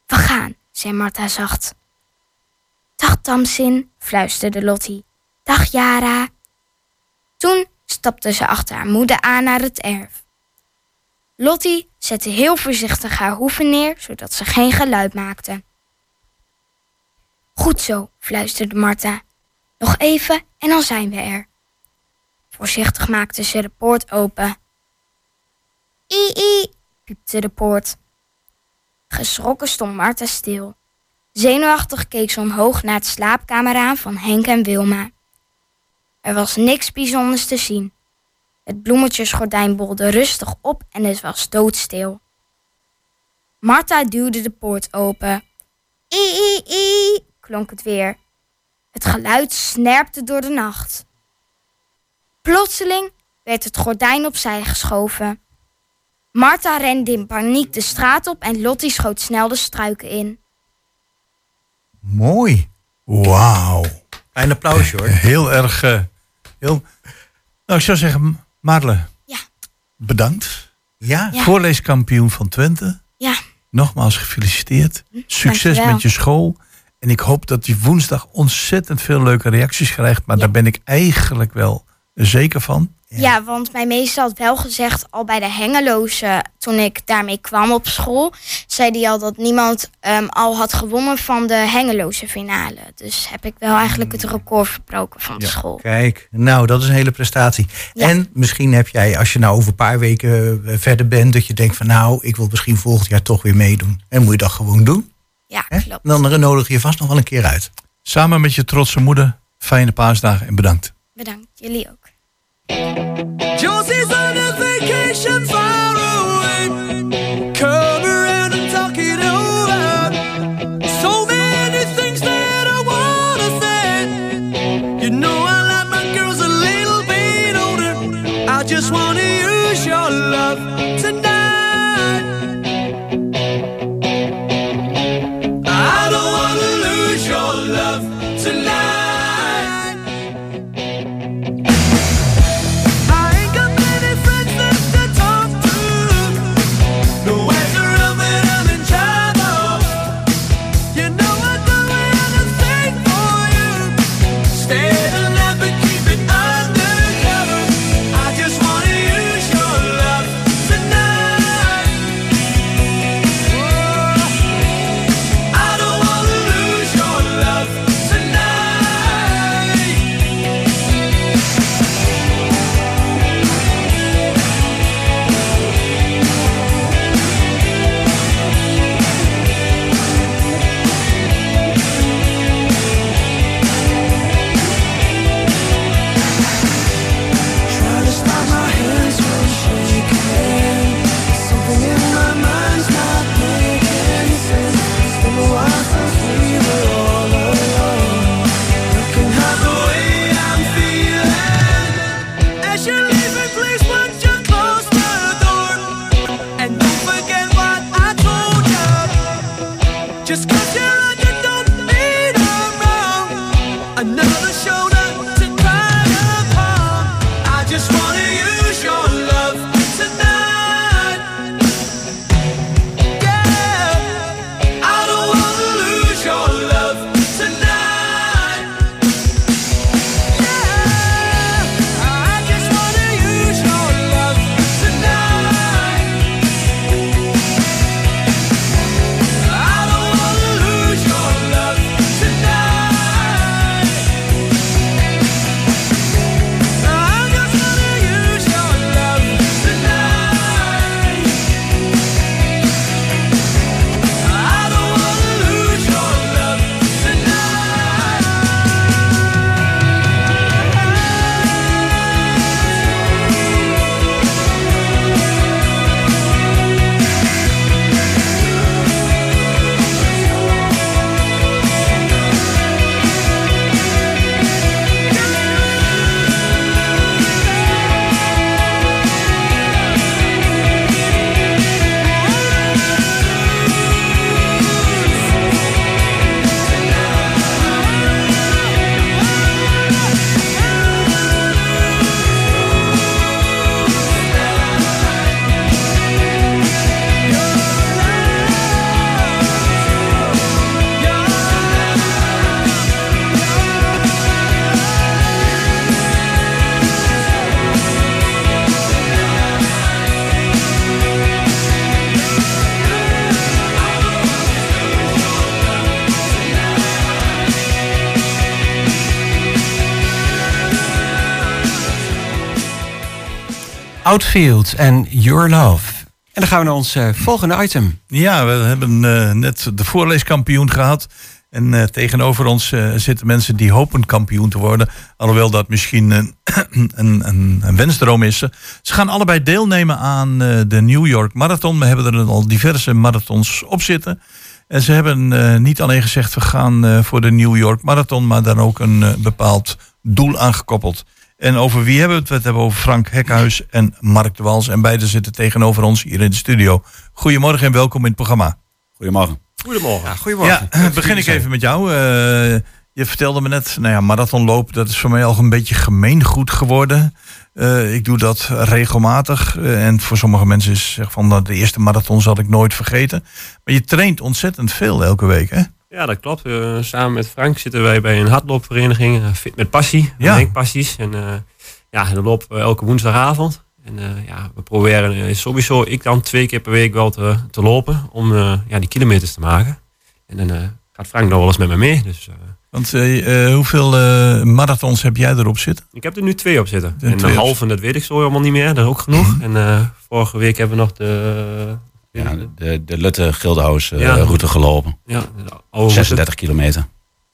We gaan, zei Martha zacht. Dag Tamsin, fluisterde Lottie. Dag Jara. Toen stapte ze achter haar moeder aan naar het erf. Lottie zette heel voorzichtig haar hoeven neer, zodat ze geen geluid maakte. Goed zo, fluisterde Martha. Nog even en dan zijn we er. Voorzichtig maakte ze de poort open. Ie, piepte de poort. Geschrokken stond Martha stil. Zenuwachtig keek ze omhoog naar het slaapkamerraam van Henk en Wilma. Er was niks bijzonders te zien. Het bloemetjesgordijn bolde rustig op en het was doodstil. Martha duwde de poort open. Ie, klonk het weer. Het geluid snerpte door de nacht. Plotseling werd het gordijn opzij geschoven. Martha rende in paniek de straat op en Lottie schoot snel de struiken in. Mooi. Wauw. Een applausje hoor. [LAUGHS] Heel erg. eh, heel... Nou, ik zou zeggen, Marle. Ja. Bedankt. Ja. Ja. Voorleeskampioen van Twente. Ja, Nogmaals gefeliciteerd. Succes dankjewel. met je school. En ik hoop dat je woensdag ontzettend veel leuke reacties krijgt. Maar Ja. daar ben ik eigenlijk wel zeker van. Ja. want mijn meester had wel gezegd al bij de Hengeloze, toen ik daarmee kwam op school, zei hij al dat niemand ehm, al had gewonnen van de Hengeloze finale. Dus heb ik wel eigenlijk het record verbroken van de school. Kijk, nou, dat is een hele prestatie. Ja. En misschien heb jij, als je nou over een paar weken eh, verder bent, dat je denkt van nou, ik wil misschien volgend jaar toch weer meedoen. En moet je dat gewoon doen. Ja, klopt. Dan nodig je vast nog wel een keer uit. Samen met je trotse moeder. Fijne paasdagen en bedankt. Bedankt, jullie ook. Josie's on a vacation far away. Outfield en Your Love. En dan gaan we naar ons eh, volgende item. Ja, we hebben eh, net de voorleeskampioen gehad. En eh, tegenover ons zitten mensen die hopen kampioen te worden. Alhoewel dat misschien een, [CLEARS THROAT] een, een, een wensdroom is. Ze gaan allebei deelnemen aan de New York Marathon. We hebben er al diverse marathons op zitten. En ze hebben niet alleen gezegd we gaan voor de New York Marathon, maar dan ook een bepaald doel aangekoppeld. En over wie hebben we het? We hebben over Frank Hekhuis en Mark de Wals. En beide zitten tegenover ons hier in de studio. Goedemorgen en welkom in het programma. Goedemorgen. Goedemorgen. Ja, goedemorgen. Ja, begin ik even met jou. Eh, je vertelde me net, nou ja, marathonlopen, dat is voor mij al een beetje gemeengoed geworden. Eh, ik doe dat regelmatig. Eh, en voor sommige mensen is zeg van nou, de eerste marathon zal ik nooit vergeten. Maar je traint ontzettend veel elke week, hè? Ja, dat klopt. Eh, samen met Frank zitten wij bij een hardloopvereniging, eh, Fit met Passie, Ja. ja. Passies. En eh ja, dat lopen we elke woensdagavond. En ja, we proberen sowieso, ik dan twee keer per week wel te, te lopen om ja, die kilometers te maken. En dan gaat Frank nog wel eens met me mee. Dus Want hoeveel marathons heb jij erop zitten? ik heb er nu twee op zitten. En twee een halve, dat weet ik zo helemaal niet meer. Dat is ook genoeg. En eh, vorige week hebben we nog de... Ja, de, de Lutte Gildenhuis eh, Ja. route gelopen. ja, de oude route. 36 kilometer.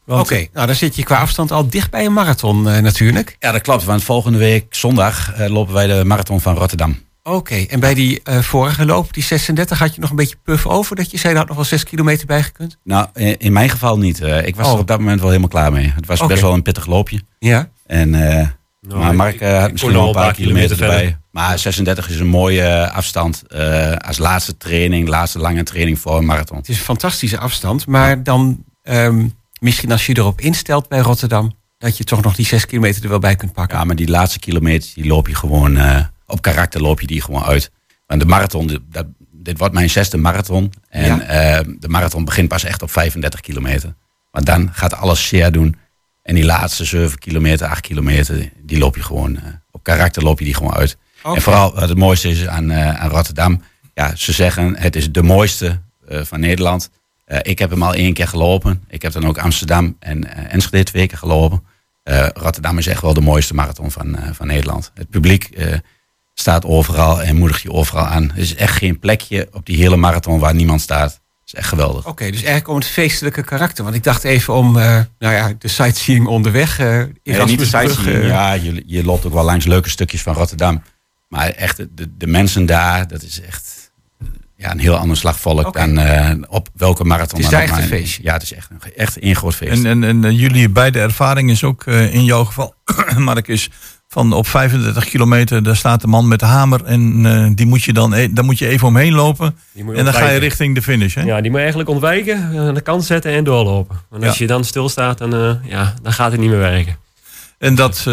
Oké, nou dan zit je qua afstand al dicht bij een marathon eh, natuurlijk. Ja, dat klopt. Want volgende week zondag eh, lopen wij de marathon van Rotterdam. Oké, en bij die eh, vorige loop, die 36, had je nog een beetje puff over dat je zei, daar had nog wel 6 kilometer bij gekund? Nou, in, in mijn geval niet. Eh, ik was Oh. er op dat moment wel helemaal klaar mee. Het was best wel een pittig loopje. Ja. En, eh, Nou, maar ik- Mark eh, had misschien nog een paar kilometer, erbij. Maar 36 is een mooie eh, afstand eh, als laatste training, laatste lange training voor een marathon. Het is een fantastische afstand, maar dan ehm, misschien als je erop instelt bij Rotterdam, dat je toch nog die 6 kilometer er wel bij kunt pakken. Ja, maar die laatste kilometer die loop je gewoon op karakter loop je die gewoon uit. Want de marathon, dit- dat, dit wordt mijn zesde marathon. En Ja. de marathon begint pas echt op 35 kilometer. Maar dan gaat alles zeer doen. En die laatste 7 kilometer, 8 kilometer, die loop je gewoon eh, op karakter loop je die gewoon uit. En vooral wat het mooiste is aan, eh, aan Rotterdam. Ja, ze zeggen het is de mooiste eh, van Nederland. Eh, ik heb hem al één keer gelopen. Ik heb dan ook Amsterdam en eh, Enschede twee keer gelopen. Eh, Rotterdam is echt wel de mooiste marathon van, eh, van Nederland. Het publiek eh, staat overal en moedigt je overal aan. Er is echt geen plekje op die hele marathon waar niemand staat. Is echt geweldig. Oké, dus eigenlijk om het feestelijke karakter. Want ik dacht even om eh, nou ja, de sightseeing onderweg. eh Ja, niet de sightseeing. eh, ja, je, je loopt ook wel langs leuke stukjes van Rotterdam. Maar echt, de, de, de mensen daar, dat is echt ja, een heel ander slagvolk dan eh, op welke marathon Het is dan echt een maar. feestje. Ja, het is echt, een- echt groot feest. En, en, en jullie beide ervaring is ook eh, in jouw geval, [CLEARS THROAT] Mark, is van op 35 kilometer, daar staat de man met de hamer. En eh, die moet je dan, e- daar moet je even omheen lopen. En dan ga je richting de finish. Hè? Ja, die moet je eigenlijk ontwijken, eh, aan de kant zetten en doorlopen. Want als Ja. je dan stilstaat, dan, eh, ja, dan gaat het niet meer werken. En dat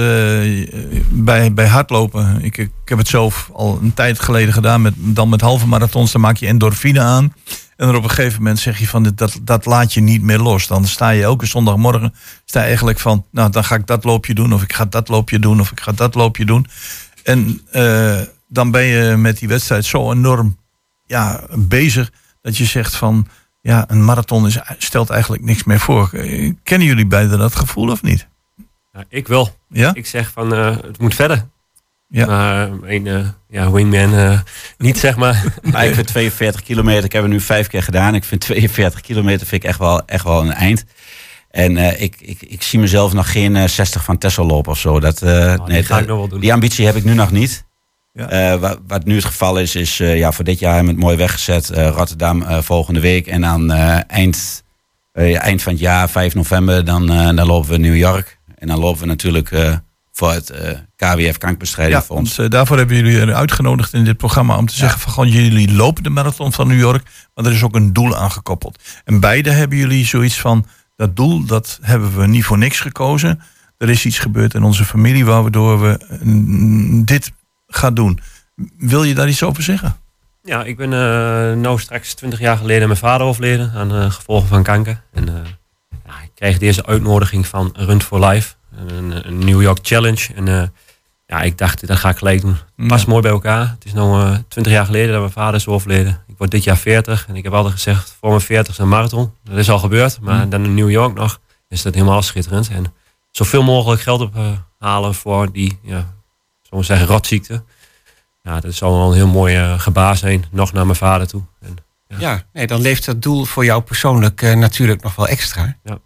bij, bij hardlopen, ik, ik heb het zelf al een tijd geleden gedaan, met, dan met halve marathons, dan maak je endorfine aan. En dan op een gegeven moment zeg je van, dat, dat laat je niet meer los. Dan sta je elke zondagmorgen, sta je eigenlijk van, nou dan ga ik dat loopje doen, of ik ga dat loopje doen, of ik ga dat loopje doen. En eh, dan ben je met die wedstrijd zo enorm ja, bezig, dat je zegt van, ja, een marathon is, stelt eigenlijk niks meer voor. Eh, Kennen jullie beiden dat gevoel of niet? Ja, ik wel. Ja? Ik zeg van, eh, het moet verder. Ja. Maar een eh, ja, wingman eh, niet, zeg maar. [LAUGHS] Maar ik vind 42 kilometer, ik heb het nu vijf keer gedaan. Ik vind 42 kilometer vind ik echt wel, echt wel een eind. En eh, ik, ik, ik zie mezelf nog geen eh, 60 van Tessel lopen of zo. Dat, die nee, ga ik nog wel doen. die ambitie heb ik nu nog niet. Ja. Wat, wat nu het geval is, is ja, voor dit jaar hebben we het mooi weggezet. Rotterdam volgende week. En dan eh, eind, eind van het jaar, 5 november, dan, dan lopen we New York. En dan lopen we natuurlijk voor het eh, KWF Kankerbestrijdingfonds. Ja, want eh, daarvoor hebben jullie er uitgenodigd in dit programma om te zeggen van gewoon jullie lopen de marathon van New York, maar er is ook een doel aangekoppeld. En beide hebben jullie zoiets van dat doel, dat hebben we niet voor niks gekozen. Er is iets gebeurd in onze familie waardoor we mm, dit gaan doen. Wil je daar iets over zeggen? Ja, ik ben eh nou straks 20 jaar geleden mijn vader overleden aan de gevolgen van kanker. En eh, ja, ik kreeg deze uitnodiging van Run for Life, een, een New York Challenge. En eh, ja, ik dacht, dat ga ik gelijk doen. Past mooi bij elkaar. Het is nu eh 20 jaar geleden dat mijn vader is overleden. Ik word dit jaar 40 en ik heb altijd gezegd, voor mijn 40 is een marathon. Dat is al gebeurd, maar dan in New York nog is dat helemaal schitterend. En zoveel mogelijk geld ophalen voor die, ja, we zeggen, rotziekte. ja, dat zou wel een heel mooi eh, gebaar zijn. Nog naar mijn vader toe. En, Ja, nee, dan leeft dat doel voor jou persoonlijk eh, natuurlijk nog wel extra. Ja.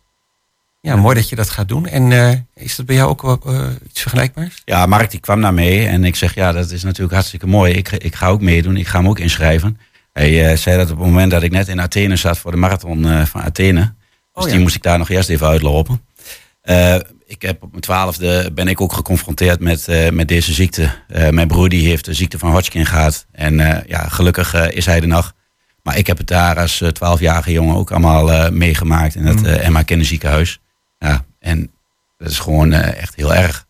Ja, mooi dat je dat gaat doen. En eh, is dat bij jou ook wel, eh, iets vergelijkbaars? Ja, Mark die kwam naar mee en ik zeg ja, dat is natuurlijk hartstikke mooi. Ik, ik ga ook meedoen, ik ga hem ook inschrijven. Hij eh, zei dat op het moment dat ik net in Athene zat voor de marathon van Athene. Dus Oh, ja. die moest ik daar nog eerst even uitlopen. Ik heb op mijn twaalfde ben ik ook geconfronteerd met, met deze ziekte. Mijn broer die heeft de ziekte van Hodgkin gehad. En ja, gelukkig is hij er nog. Maar ik heb het daar als twaalfjarige jongen ook allemaal meegemaakt in het eh Emma Kinderziekenhuis. Ja, en dat is gewoon eh, echt heel erg.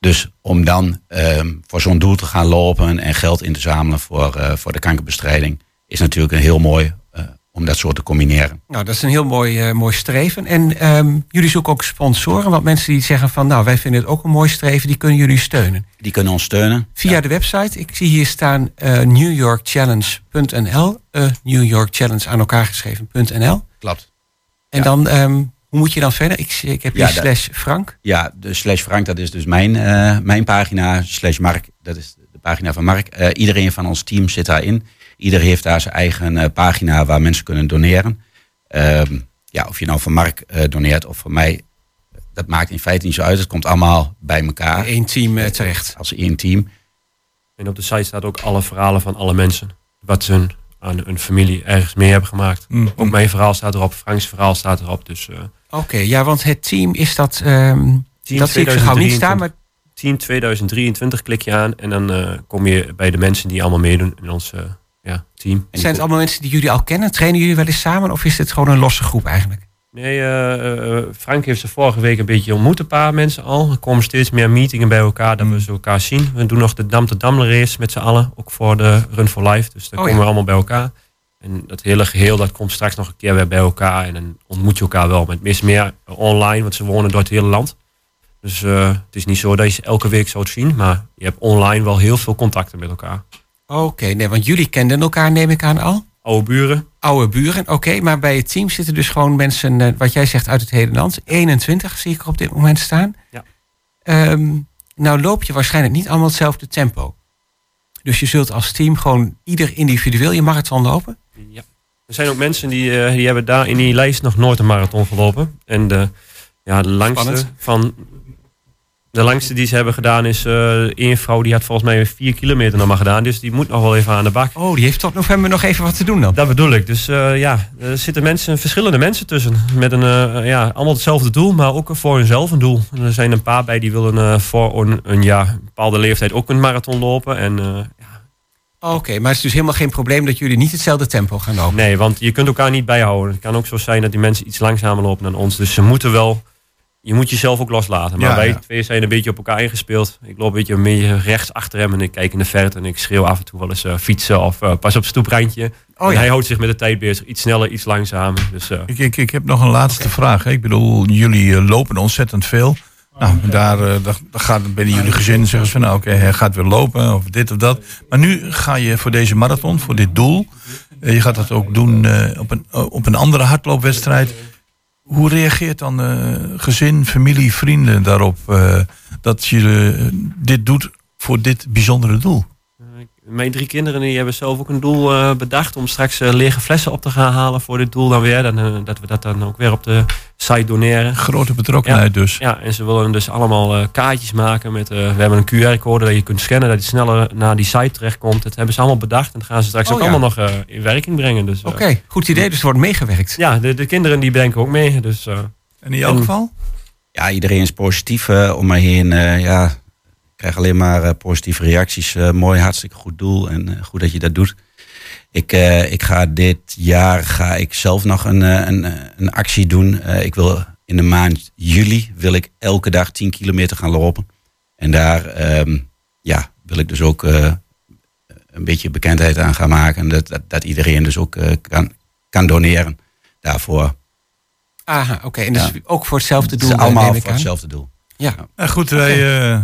Dus om dan ehm, voor zo'n doel te gaan lopen en geld in te zamelen voor, eh, voor de kankerbestrijding, is natuurlijk een heel mooi eh, om dat soort te combineren. Nou, dat is een heel mooi, mooi streven. En ehm, jullie zoeken ook sponsoren. Want mensen die zeggen van, nou, wij vinden het ook een mooi streven, die kunnen jullie steunen. Die kunnen ons steunen. Via de website. Ik zie hier staan eh newyorkchallenge.nl. eh New York Challenge aan elkaar geschreven.nl. Klopt. En Ja. dan, ehm, hoe moet je dan verder? Ik, zie- ik heb hier Ja, slash Frank. Ja, de slash Frank, dat is dus mijn, eh, mijn pagina. Slash Mark, dat is de pagina van Mark. Eh, iedereen van ons team zit daarin. Iedereen heeft daar zijn eigen eh, pagina waar mensen kunnen doneren. Ehm, ja, of je nou van Mark eh, doneert of van mij, dat maakt in feite niet zo uit. Het komt allemaal bij elkaar Eén team terecht. als één team. en op de site staat ook alle verhalen van alle mensen. Wat ze hun, aan hun familie ergens mee hebben gemaakt. Mm. Ook mijn verhaal staat erop, Franks verhaal staat erop. Dus eh Oké, ja, want het team is dat... ehm, team dat zie ik zo gauw niet staan, maar Team 2023 klik je aan en dan eh, kom je bij de mensen die allemaal meedoen in ons eh, ja, team. En zijn het allemaal mensen die jullie al kennen? Trainen jullie wel eens samen? Of is dit gewoon een losse groep eigenlijk? Nee, eh, eh, Frank heeft ze vorige week een beetje ontmoet, een paar mensen al. Er komen steeds meer meetingen bij elkaar, dat we ze elkaar zien. We doen nog de Dam te Dam race met z'n allen, ook voor de Run for Life. Dus daar Oh, komen ja. we allemaal bij elkaar. En dat hele geheel, dat komt straks nog een keer weer bij elkaar. En dan ontmoet je elkaar wel. Met mis meer online, want ze wonen door het hele land. Dus eh, het is niet zo dat je ze elke week zou zien. Maar je hebt online wel heel veel contacten met elkaar. Oké, nee, want jullie kenden elkaar, neem ik aan al. Oude buren. Oude buren, oké. maar bij het team zitten dus gewoon mensen, eh, wat jij zegt, uit het hele land. 21 zie ik er op dit moment staan. Ja. Ehm, nou loop je waarschijnlijk niet allemaal hetzelfde tempo. Dus je zult als team gewoon ieder individueel je marathon lopen. Ja. Er zijn ook mensen die, eh, die hebben daar in die lijst nog nooit een marathon gelopen. En de, ja, de langste Spannend. van. De langste die ze hebben gedaan is eh één vrouw die had volgens mij vier kilometer nog maar gedaan. Dus die moet nog wel even aan de bak. Oh, die heeft tot november nog even wat te doen dan. Dat bedoel ik. Dus eh, ja, er zitten mensen, verschillende mensen tussen. Met een, eh, ja, allemaal hetzelfde doel, maar ook voor hunzelf een doel. En er zijn een paar bij die willen voor een, een ja, bepaalde leeftijd ook een marathon lopen. En ja, Oké, maar het is dus helemaal geen probleem dat jullie niet hetzelfde tempo gaan lopen. Nee, want je kunt elkaar niet bijhouden. Het kan ook zo zijn dat die mensen iets langzamer lopen dan ons. Dus ze moeten wel. Je moet jezelf ook loslaten. Maar Ja, wij ja. twee zijn een beetje op elkaar ingespeeld. Ik loop een beetje, een beetje rechts achter hem en ik kijk in de verte en ik schreeuw af en toe wel eens eh, fietsen of eh, pas op stoeprandje. Oh en ja. hij houdt zich met de tijd bezig. Iets sneller, iets langzamer. Dus eh, Ik, ik, ik heb nog een laatste vraag. hè. Ik bedoel, jullie lopen ontzettend veel. Nou, daar, daar, gaat binnen jullie gezin zeggen ze van nou oké, hij gaat weer lopen of dit of dat. Maar nu ga je voor deze marathon, voor dit doel. je gaat dat ook doen op, een, op een andere hardloopwedstrijd. Hoe reageert dan eh, gezin, familie, vrienden daarop eh, dat je eh, dit doet voor dit bijzondere doel? Mijn drie kinderen die hebben zelf ook een doel eh, bedacht om straks eh, lege flessen op te gaan halen voor dit doel dan weer. Dan, eh, dat we dat dan ook weer op de site doneren. Grote betrokkenheid dus. Ja, en ze willen dus allemaal eh, kaartjes maken met. eh, we hebben een QR-code dat je kunt scannen, dat je sneller naar die site terechtkomt. Dat hebben ze allemaal bedacht en dat gaan ze straks Oh, ook ja. allemaal nog eh, in werking brengen. Dus, Oké, goed idee, dus er wordt meegewerkt. Ja, de, de kinderen die denken ook mee. Dus, eh, En in jouw En- geval? Ja, iedereen is positief om me heen. eh, ja, krijg alleen maar eh, positieve reacties. Eh, mooi, hartstikke goed doel en eh, goed dat je dat doet. Ik, eh, ik ga dit jaar ga ik zelf nog een, een, een actie doen. Eh, ik wil in de maand juli wil ik elke dag 10 kilometer gaan lopen. En daar ehm, ja, wil ik dus ook eh, een beetje bekendheid aan gaan maken. Dat, dat, dat iedereen dus ook eh, kan, kan doneren daarvoor. Aha, oké. En dus Ja. ook voor hetzelfde Het doel, is allemaal neem ik voor aan. hetzelfde doel. Ja. Nou goed, wij, eh,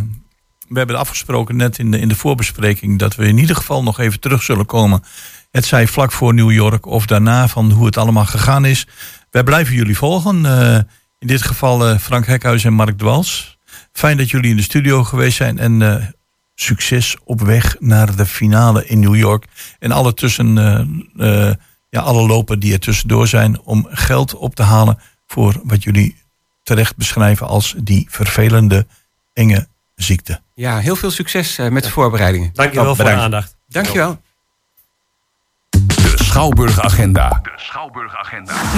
we hebben afgesproken net in de, in de voorbespreking dat we in ieder geval nog even terug zullen komen. Het zij vlak voor New York of daarna van hoe het allemaal gegaan is. Wij blijven jullie volgen. eh, in dit geval eh, Frank Hekhuis en Mark Dwals. Fijn dat jullie in de studio geweest zijn. En eh, succes op weg naar de finale in New York. En alle, tussen, ja, alle lopen die er tussendoor zijn om geld op te halen voor wat jullie terecht beschrijven als die vervelende, enge ziekte. Ja, heel veel succes eh, met de voorbereidingen. Dankjewel Oh, voor de aandacht. Dankjewel. De Schouwburg Agenda.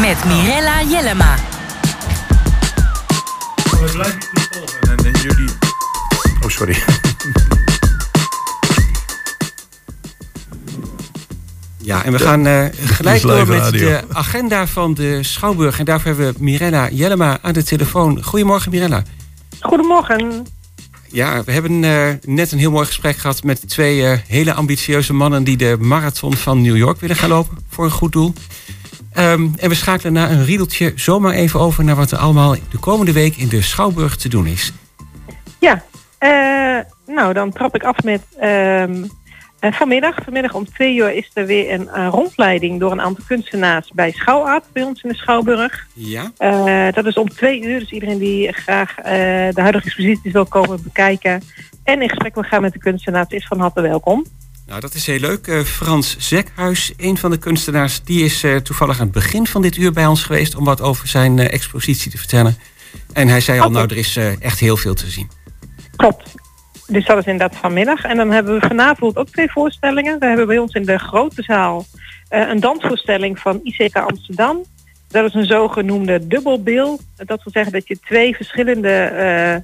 Met Mirella Jellema. En jullie. Oh, sorry. [LAUGHS] Ja, en we gaan eh, gelijk door met radio. de agenda van de Schouwburg. En daarvoor hebben we Mirella Jellema aan de telefoon. Goedemorgen Mirella. Goedemorgen. Ja, we hebben eh, net een heel mooi gesprek gehad met twee eh, hele ambitieuze mannen die de marathon van New York willen gaan lopen voor een goed doel. Ehm, en we schakelen na een riedeltje zomaar even over naar wat er allemaal de komende week in de Schouwburg te doen is. Ja, eh, nou dan trap ik af met ehm, eh, vanmiddag. Vanmiddag om twee uur is er weer een eh, rondleiding door een aantal kunstenaars bij Schouwart bij ons in de Schouwburg. Ja? Eh, dat is om twee uur, dus iedereen die graag eh, de huidige exposities wil komen bekijken en in gesprek wil gaan met de kunstenaars is van harte welkom. Nou, dat is heel leuk. Frans Zekhuis, een van de kunstenaars, die is toevallig aan het begin van dit uur bij ons geweest om wat over zijn expositie te vertellen. En hij zei al, nou, er is echt heel veel te zien. Klopt. Dus dat is inderdaad vanmiddag. En dan hebben we vanavond ook twee voorstellingen. We hebben bij ons in de grote zaal eh, een dansvoorstelling van ICK Amsterdam. Dat is een zogenoemde dubbelbil. Dat wil zeggen dat je twee verschillende eh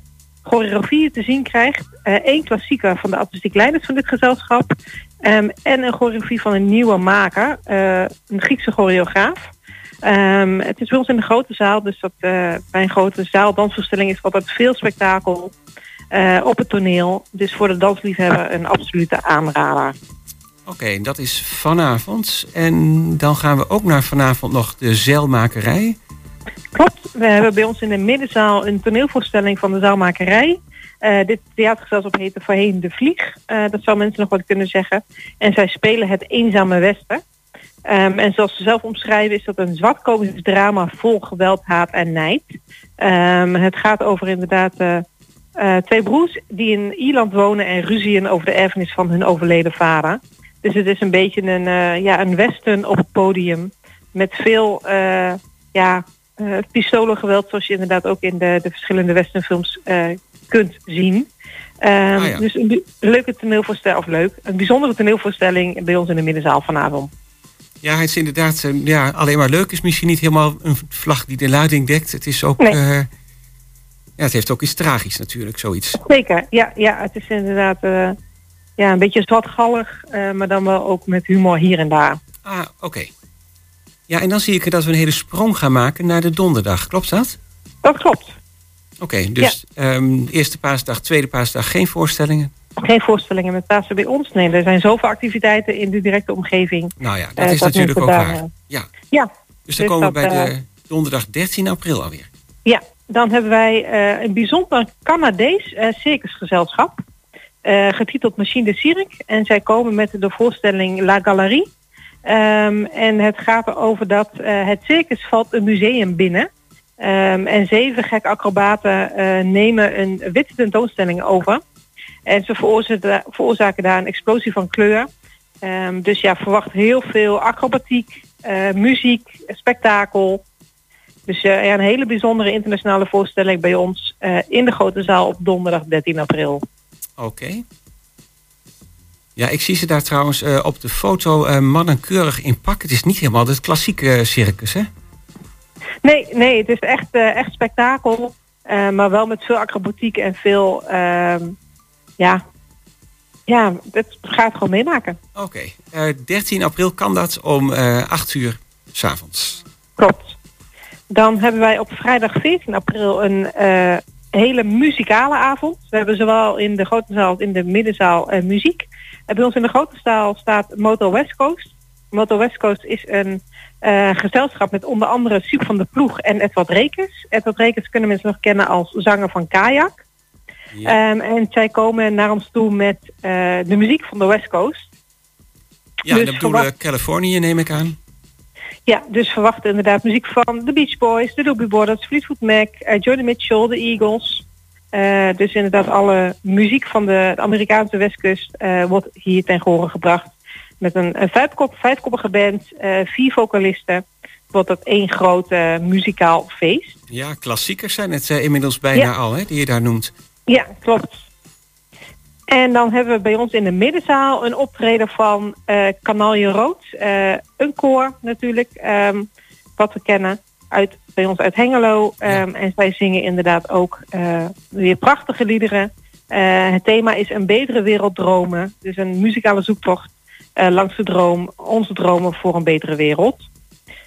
choreografieën te zien krijgt. Eén klassieker van de artistiek leiders van dit gezelschap. ehm, en een choreografie van een nieuwe maker, eh, een Griekse choreograaf. Ehm, het is bij ons in de grote zaal, dus dat, eh, bij een grote zaal dansvoorstelling is altijd veel spektakel eh, op het toneel. Dus voor de dansliefhebber een absolute aanrader. Oké, dat is vanavond. En dan gaan we ook naar vanavond nog de zeilmakerij. Klopt, we hebben bij ons in de middenzaal een toneelvoorstelling van de zaalmakerij. Eh, dit theatergezelschap heet de Voorheen de Vlieg. Eh, dat zou mensen nog wat kunnen zeggen. En zij spelen het Eenzame Westen. Ehm, en zoals ze zelf omschrijven is dat een zwartkomisch drama vol geweld, haat en nijd. Ehm, het gaat over inderdaad eh, twee broers die in Ierland wonen en ruzien over de erfenis van hun overleden vader. Dus het is een beetje een, eh, ja, een western op het podium. Met veel eh, ja, pistolengeweld zoals je inderdaad ook in de, de verschillende westernfilms kunt zien. Ehm, Ah, ja. Dus een leuke toneelvoorstelling, of leuk, een bijzondere toneelvoorstelling bij ons in de middenzaal vanavond. Ja, het is inderdaad ja, alleen maar leuk. is misschien niet helemaal een vlag die de lading dekt. Het is ook... Nee. Ja, het heeft ook iets tragisch natuurlijk, zoiets. Zeker, ja, ja het is inderdaad eh, ja, een beetje zwartgallig, eh, maar dan wel ook met humor hier en daar. Ah, oké. Ja, en dan zie ik dat we een hele sprong gaan maken naar de donderdag. Klopt dat? Dat klopt. Oké, dus ehm, eerste paasdag, tweede paasdag geen voorstellingen. Geen voorstellingen met Pasen bij ons. Nee, er zijn zoveel activiteiten in de directe omgeving. Nou ja, dat Eh, is dat natuurlijk ook daar, waar. Ja. Ja, Dus dan dus komen we bij de donderdag 13 april alweer. Ja, dan hebben wij eh, een bijzonder Canadees eh, circusgezelschap. eh, getiteld Machine de Cirque. En zij komen met de voorstelling La Galerie. Ehm, en het gaat erover dat het circus valt een museum binnen. Ehm, en zeven gekke acrobaten nemen een witte tentoonstelling over. En ze veroorzaken, daar een explosie van kleur. Ehm, dus ja, verwacht heel veel acrobatiek, muziek, spektakel. Dus eh, ja, een hele bijzondere internationale voorstelling bij ons eh, in de grote zaal op donderdag 13 april. Oké. Ja, ik zie ze daar trouwens eh, op de foto eh mannen keurig in pak. Het is niet helemaal het klassieke circus, hè? Nee, nee, het is echt, echt spektakel. maar wel met veel acrobatiek en veel, ehm, ja, ja, het gaat gewoon meemaken. Oké. Eh, 13 april kan dat om eh 8 uur s'avonds. Klopt. Dan hebben wij op vrijdag 14 april een eh, hele muzikale avond. We hebben zowel in de grote zaal als in de middenzaal eh, muziek. En bij ons in de grote zaal staat Moto West Coast. Moto West Coast is een eh, gezelschap met onder andere Siep van de Ploeg en Edward Rekers. Edward Rekers kunnen mensen nog kennen als zanger van Kajak. Ehm, en zij komen naar ons toe met eh, de muziek van de West Coast. Ja, Dus dat bedoelen Californië, neem ik aan. Ja, dus verwachten inderdaad muziek van de Beach Boys, de Doobie Brothers, Fleetwood Mac, eh, Joni Mitchell, de Eagles. Eh, dus inderdaad alle muziek van de Amerikaanse westkust eh, wordt hier ten gehore gebracht. Met een, een vijfkop, vijfkoppige band, vier vocalisten. Wordt dat één groot muzikaal feest. Ja, klassiekers zijn het inmiddels bijna Ja. al, hè, die je daar noemt. Ja, klopt. En dan hebben we bij ons in de middenzaal een optreden van eh Kanalje Rood. Eh, een koor natuurlijk, ehm, wat we kennen uit, bij ons uit Hengelo. Ehm, En zij zingen inderdaad ook eh, weer prachtige liederen. Het thema is een betere wereld dromen. Dus een muzikale zoektocht langs de droom, onze dromen voor een betere wereld.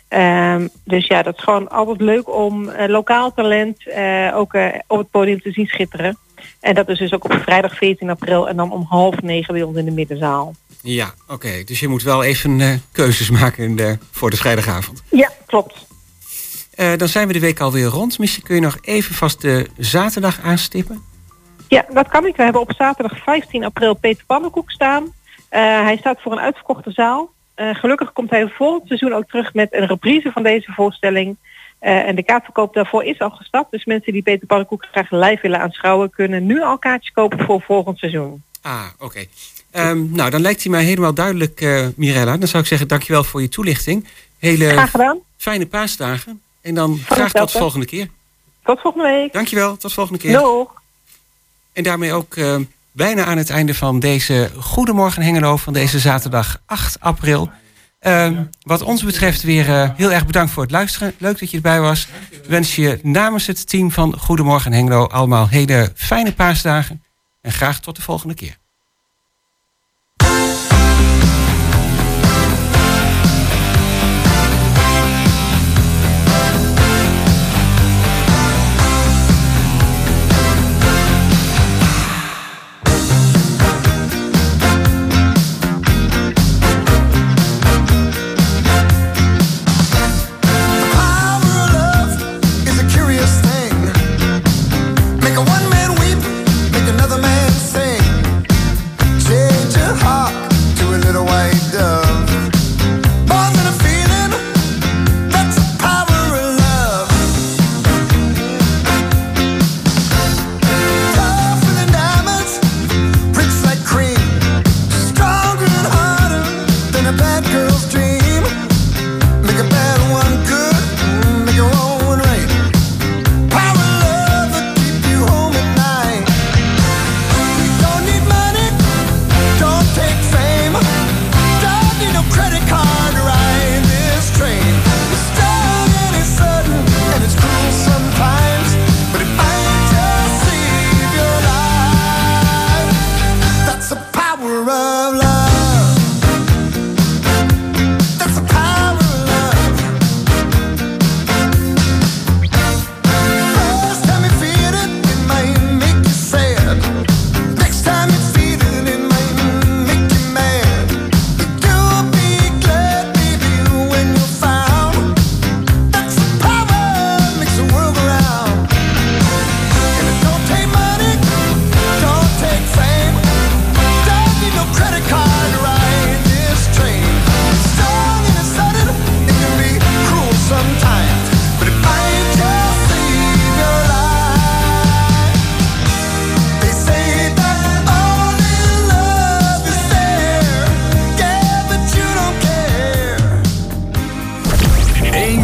Ehm, dus ja, dat is gewoon altijd leuk om eh, lokaal talent eh, ook eh, op het podium te zien schitteren. En dat is dus ook op vrijdag 14 april en dan om half negen bij ons in de middenzaal. Ja, oké. Dus je moet wel even keuzes maken eh, voor de vrijdagavond. Ja, klopt. Dan zijn we de week alweer rond. Misschien kun je nog even vast de zaterdag aanstippen. Ja, dat kan ik. We hebben op zaterdag 15 april Peter Pannenkoek staan. Hij staat voor een uitverkochte zaal. Eh, gelukkig komt hij volgend seizoen ook terug met een reprise van deze voorstelling. Eh, en de kaartverkoop daarvoor is al gestart. Dus mensen die Peter Pannenkoek graag live willen aanschouwen... kunnen nu al kaartjes kopen voor volgend seizoen. Ah, oké. Ehm, nou, dan lijkt hij mij helemaal duidelijk, eh, Mirella. Dan zou ik zeggen, dankjewel voor je toelichting. Hele Graag gedaan. fijne paasdagen. En dan graag tot de volgende keer. Tot volgende week. Dankjewel, tot volgende keer. Doeg. En daarmee ook eh, bijna aan het einde van deze Goedemorgen Hengelo van deze zaterdag 8 april. Ehm, wat ons betreft weer eh, heel erg bedankt voor het luisteren. Leuk dat je erbij was. Wens je namens het team van Goedemorgen Hengelo allemaal hele fijne paasdagen. En graag tot de volgende keer.